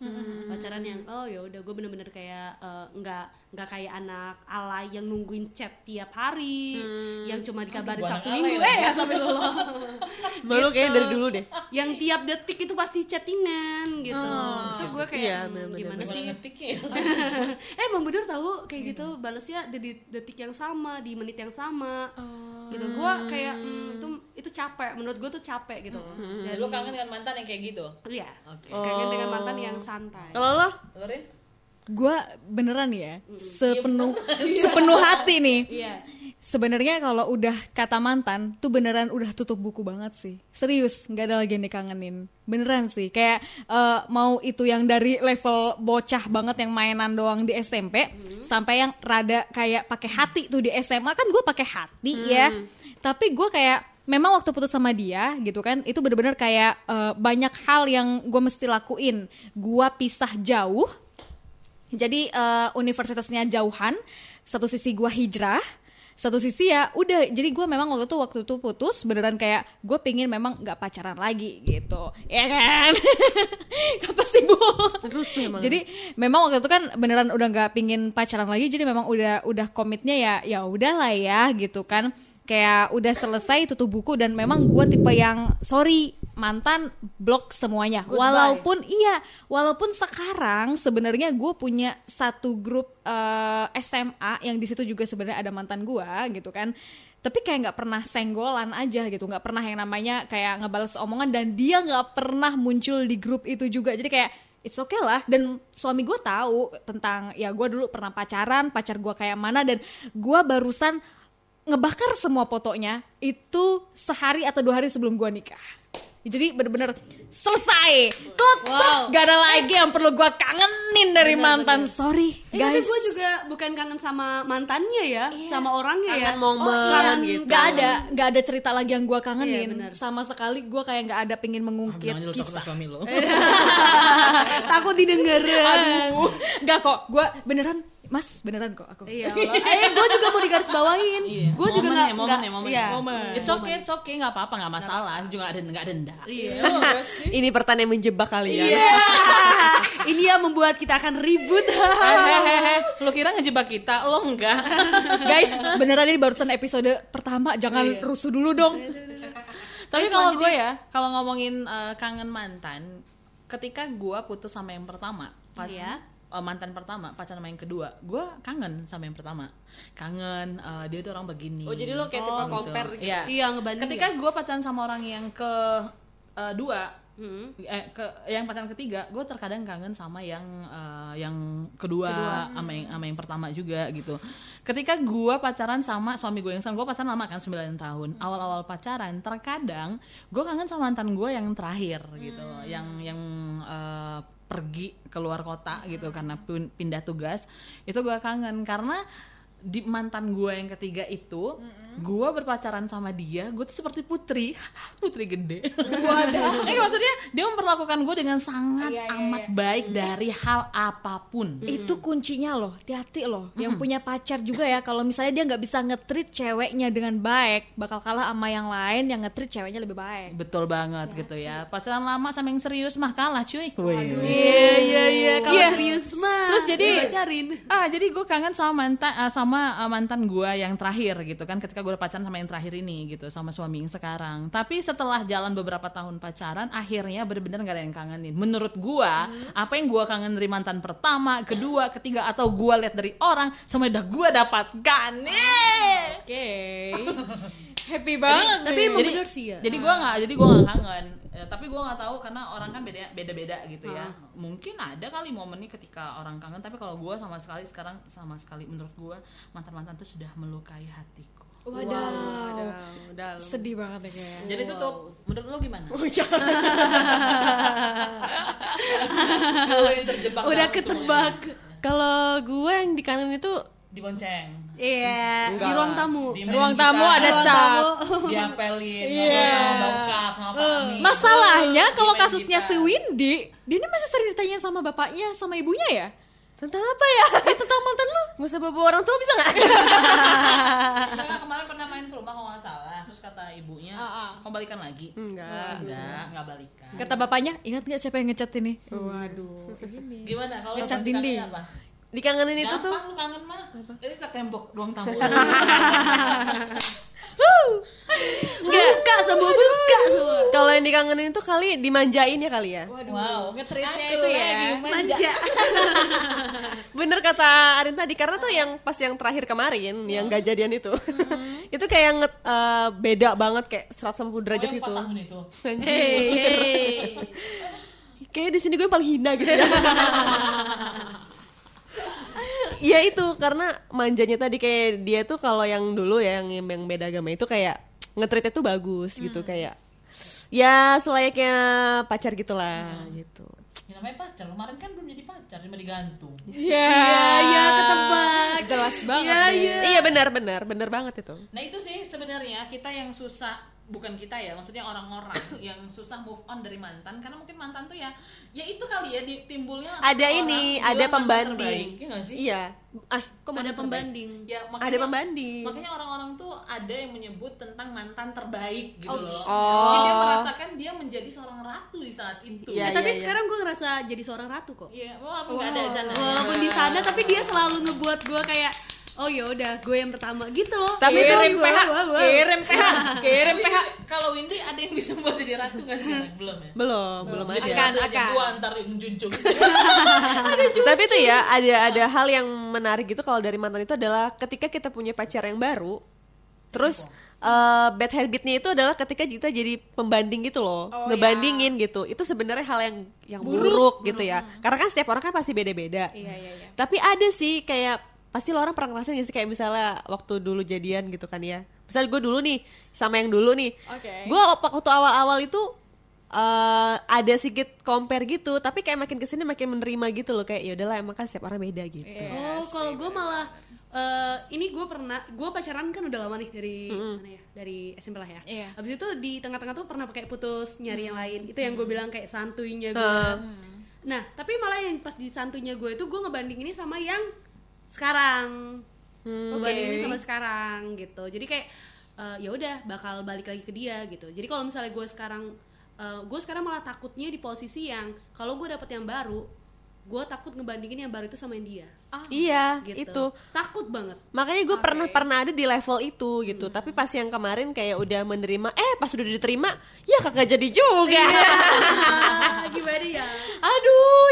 Pacaran yang oh ya udah gue bener-bener kayak eh, nggak nggak kayak anak alay yang nungguin chat tiap hari yang cuma dikabarin anak minggu. alay eh ya sampai dulu Malu kayaknya dari dulu deh. yang tiap detik itu pasti chattingan gitu. Itu gue kayak Iya, hmm, bener-bener. gimana Gimana sih? ngetiknya eh Bang Bedur tahu kayak gitu balasnya di detik yang sama di menit yang sama. Gitu gue kayak hmm, itu itu capek menurut gue tuh capek gitu jadi lu kangen dengan mantan yang kayak gitu iya Oke. kangen dengan mantan yang santai Kalau lo? Rin? Gue beneran ya, sepenuh sepenuh hati nih. iya Sebenarnya kalau udah kata mantan tuh beneran udah tutup buku banget sih. Serius, nggak ada lagi yang dikangenin. Beneran sih. Kayak eh, mau itu yang dari level bocah banget yang mainan doang di SMP sampai yang rada kayak pakai hati tuh di SMA kan gue pakai hati ya. Tapi gue kayak memang waktu putus sama dia gitu kan itu bener-bener kayak eh, banyak hal yang gue mesti lakuin. Gue pisah jauh. Jadi eh, universitasnya jauhan, satu sisi gua hijrah, satu sisi ya udah. Jadi gue memang waktu itu waktu itu putus beneran kayak gue pingin memang nggak pacaran lagi gitu. Ya kan? Apa sih bu? Emang. jadi memang waktu itu kan beneran udah nggak pingin pacaran lagi. Jadi memang udah udah komitnya ya ya udahlah ya gitu kan kayak udah selesai tutup buku dan memang gue tipe yang sorry mantan blok semuanya. Goodbye. walaupun iya walaupun sekarang sebenarnya gue punya satu grup eh, SMA yang di situ juga sebenarnya ada mantan gue gitu kan. Tapi kayak nggak pernah senggolan aja gitu nggak pernah yang namanya kayak ngebales omongan dan dia nggak pernah muncul di grup itu juga. Jadi kayak it's okay lah. Dan suami gue tahu tentang ya gue dulu pernah pacaran pacar gue kayak mana dan gue barusan ngebakar semua fotonya itu sehari atau dua hari sebelum gue nikah jadi bener-bener selesai tutup Wow. gak ada lagi yang perlu gue kangenin dari mantan sorry Eh, tapi guys gue juga bukan kangen sama mantannya ya, sama orangnya ya. Kangen momen kangen gitu. Gak ada, gak ada cerita lagi yang gue kangenin. Iya, benar. Sama sekali gue kayak gak ada pengen mengungkit takut kisah. suami lo. Takut didengar. Aduh, gak kok, gue beneran, mas beneran kok aku. Iya, Allah. eh gue juga mau digaris bawahin. Iya. Gue juga nggak ya, momen ya, momen iya. ya. Momen. It's okay, it's okay, nggak apa-apa, nggak masalah. Juga ada nggak denda. Iya. Ini pertanyaan yang menjebak kalian. Iya. Ini yang membuat kita akan ribut. Hehehe, lu kira ngejebak kita? Lo enggak. Guys, beneran ini barusan episode pertama, jangan Iya. rusuh dulu dong. Tapi Terus kalau gue ya, kalau ngomongin eh, kangen mantan, ketika gue putus sama yang pertama, Iya. Eh, mantan pertama, pacaran sama yang kedua, gue kangen sama yang pertama. Kangen, eh, dia tuh orang begini. Oh, jadi lo kayak tipe Gitu. compare gitu. Iya. Iya, ngebanding Ketika gue pacaran sama orang yang ke eh, dua, Hmm. eh, ke yang pacaran ketiga, gue terkadang kangen sama yang eh, yang kedua, sama yang sama yang pertama juga gitu. Ketika gue pacaran sama suami gue yang sekarang, gue pacaran lama kan 9 tahun. Awal-awal pacaran, terkadang gue kangen sama mantan gue yang terakhir gitu, yang yang eh, pergi keluar kota gitu karena pin- pindah tugas. Itu gue kangen karena di mantan gue yang ketiga itu, gue berpacaran sama dia, gue tuh seperti putri, putri gede. Waduh. maksudnya dia memperlakukan gue dengan sangat Iya, iya, amat baik dari hal apa pun. Itu kuncinya loh, hati-hati loh. Yang punya pacar juga ya, kalau misalnya dia nggak bisa nge-treat ceweknya dengan baik, bakal kalah sama yang lain yang nge-treat ceweknya lebih baik. Betul banget gitu ya. Pacaran lama sama yang serius mah kalah cuy. Iya, iya, iya. Kalau Iya. serius mah. Terus jadi- pacarin. Ah, jadi gue kangen sama mantan ah, sama ah, mantan gue yang terakhir gitu kan ketika gue pacaran sama yang terakhir ini gitu sama suami yang sekarang. Tapi setelah jalan beberapa tahun pacaran, akhirnya bener-bener gak ada yang kangenin. Menurut gue, apa yang gue kangen dari mantan pertama, kedua, ketiga atau gue lihat dari orang, sama udah gue dapatkan. Yeay! Oke. Happy banget. Tapi nih. emang jadi, bener sih ya. jadi gue nggak jadi gue nggak kangen Ya, tapi gue nggak tahu karena orang kan beda beda beda gitu ya mungkin ada kali momennya ketika orang kangen tapi kalau gue sama sekali sekarang sama sekali menurut gue mantan mantan tuh sudah melukai hatiku Wadaw. Udah, udah. Sedih banget ya kayaknya. jadi tutup menurut lo gimana terjebak Udah ketebak. Kalau gue yang di kanan itu dibonceng Iya, di ruang tamu. Di Ruang main tamu ada Ruang cap. tamu. diapelin Iya. bokap sama mami. Masalahnya kalau kasusnya si Windy, dia ini masih sering ditanya sama bapaknya sama ibunya ya? tentang apa ya? Eh tentang mantan lu? Gak usah bawa orang tua bisa nggak? Nah, kemarin pernah main ke rumah kalau nggak salah terus kata ibunya kau balikan lagi Enggak. enggak enggak balikan Kata bapaknya, ingat nggak siapa yang ngecat ini? Waduh. gimana kalau Ngecat dinding. apa Dikangenin itu tuh Gampang lu kangen mah itu ke tembok ruang tamu Buka semua, buka semua. kalau yang dikangenin itu kali dimanjain ya kali ya. Waduh, wow ngetritnya itu ya. Manja. Bener kata Arin tadi karena tuh yang pas yang terakhir kemarin yang gak jadian itu. itu kayak nget, eh, beda banget kayak 180 derajat Oh, yang gitu. tahun itu Hey, hey. Kayak di sini gue yang paling hina gitu ya. Iya itu karena manjanya tadi kayak dia tuh kalau yang dulu ya yang yang beda agama itu kayak ngetritnya tuh bagus gitu kayak ya selayaknya pacar gitulah gitu. ya, namanya pacar kemarin kan belum jadi pacar cuma digantung Iya, Iya, ketebak. Jelas banget Iya, iya. Iya benar benar benar banget itu. nah itu sih sebenarnya kita yang susah bukan kita ya maksudnya orang-orang yang susah move on dari mantan karena mungkin mantan tuh ya ya itu kali ya di, timbulnya ada ini ada pembanding terbaik, iya nggak sih iya ah kok ada terbaik? pembanding ya ada pembanding makanya orang-orang tuh ada yang menyebut tentang mantan terbaik gitu Ouch. loh Oh. Dia merasakan dia menjadi seorang ratu di saat itu Iya, Eh, tapi iya. sekarang gue ngerasa jadi seorang ratu kok Iya, walaupun nggak ada di sana. walaupun di sana tapi dia selalu ngebuat gue kayak oh ya udah gue yang pertama. Gitu loh. Tapi itu kirim PH, kirim PH, kirim PH. Kalau Windy ada yang bisa buat jadi ratu nggak sih? Belum ya. belum belum Jadi ada. Akan, akan. gua antar junjung. tapi itu ya ada ada hal yang menarik gitu kalau dari mantan itu adalah ketika kita punya pacar yang baru terus eh, bad habitnya itu adalah ketika kita jadi pembanding gitu loh Oh, ngebandingin gitu. Itu sebenarnya hal yang yang buruk, gitu ya. Karena kan setiap orang kan pasti beda-beda. Iya, iya, iya. tapi ada sih kayak pasti lo orang pernah ngerasain gak sih kayak misalnya waktu dulu jadian gitu kan ya? Misalnya gue dulu nih sama yang dulu nih. Oke. gue waktu awal-awal itu eh ada sedikit compare gitu tapi kayak makin ke sini makin menerima gitu loh kayak ya udahlah emang kan setiap orang beda gitu. Iya oh kalau gue malah eh, ini gue pernah gue pacaran kan udah lama nih dari mana ya? Dari SMP lah ya. Iya. habis itu di tengah-tengah tuh pernah pakai putus nyari yang lain. Itu yang gue bilang kayak santuinya gue Hmm. nah tapi malah yang pas di santuinya gue itu gue ngebanding ini sama yang sekarang. Gue banding ini sama sekarang gitu. Jadi kayak eh, ya udah bakal balik lagi ke dia gitu. Jadi kalau misalnya gue sekarang eh, gue sekarang malah takutnya di posisi yang kalau gue dapet yang baru gue takut ngebandingin yang baru itu sama yang dia. Iya gitu. itu. Takut banget. Makanya gue pernah pernah ada di level itu gitu. Tapi pas yang kemarin kayak udah menerima eh pas udah diterima ya kagak jadi juga. Gimana ya? Aduh,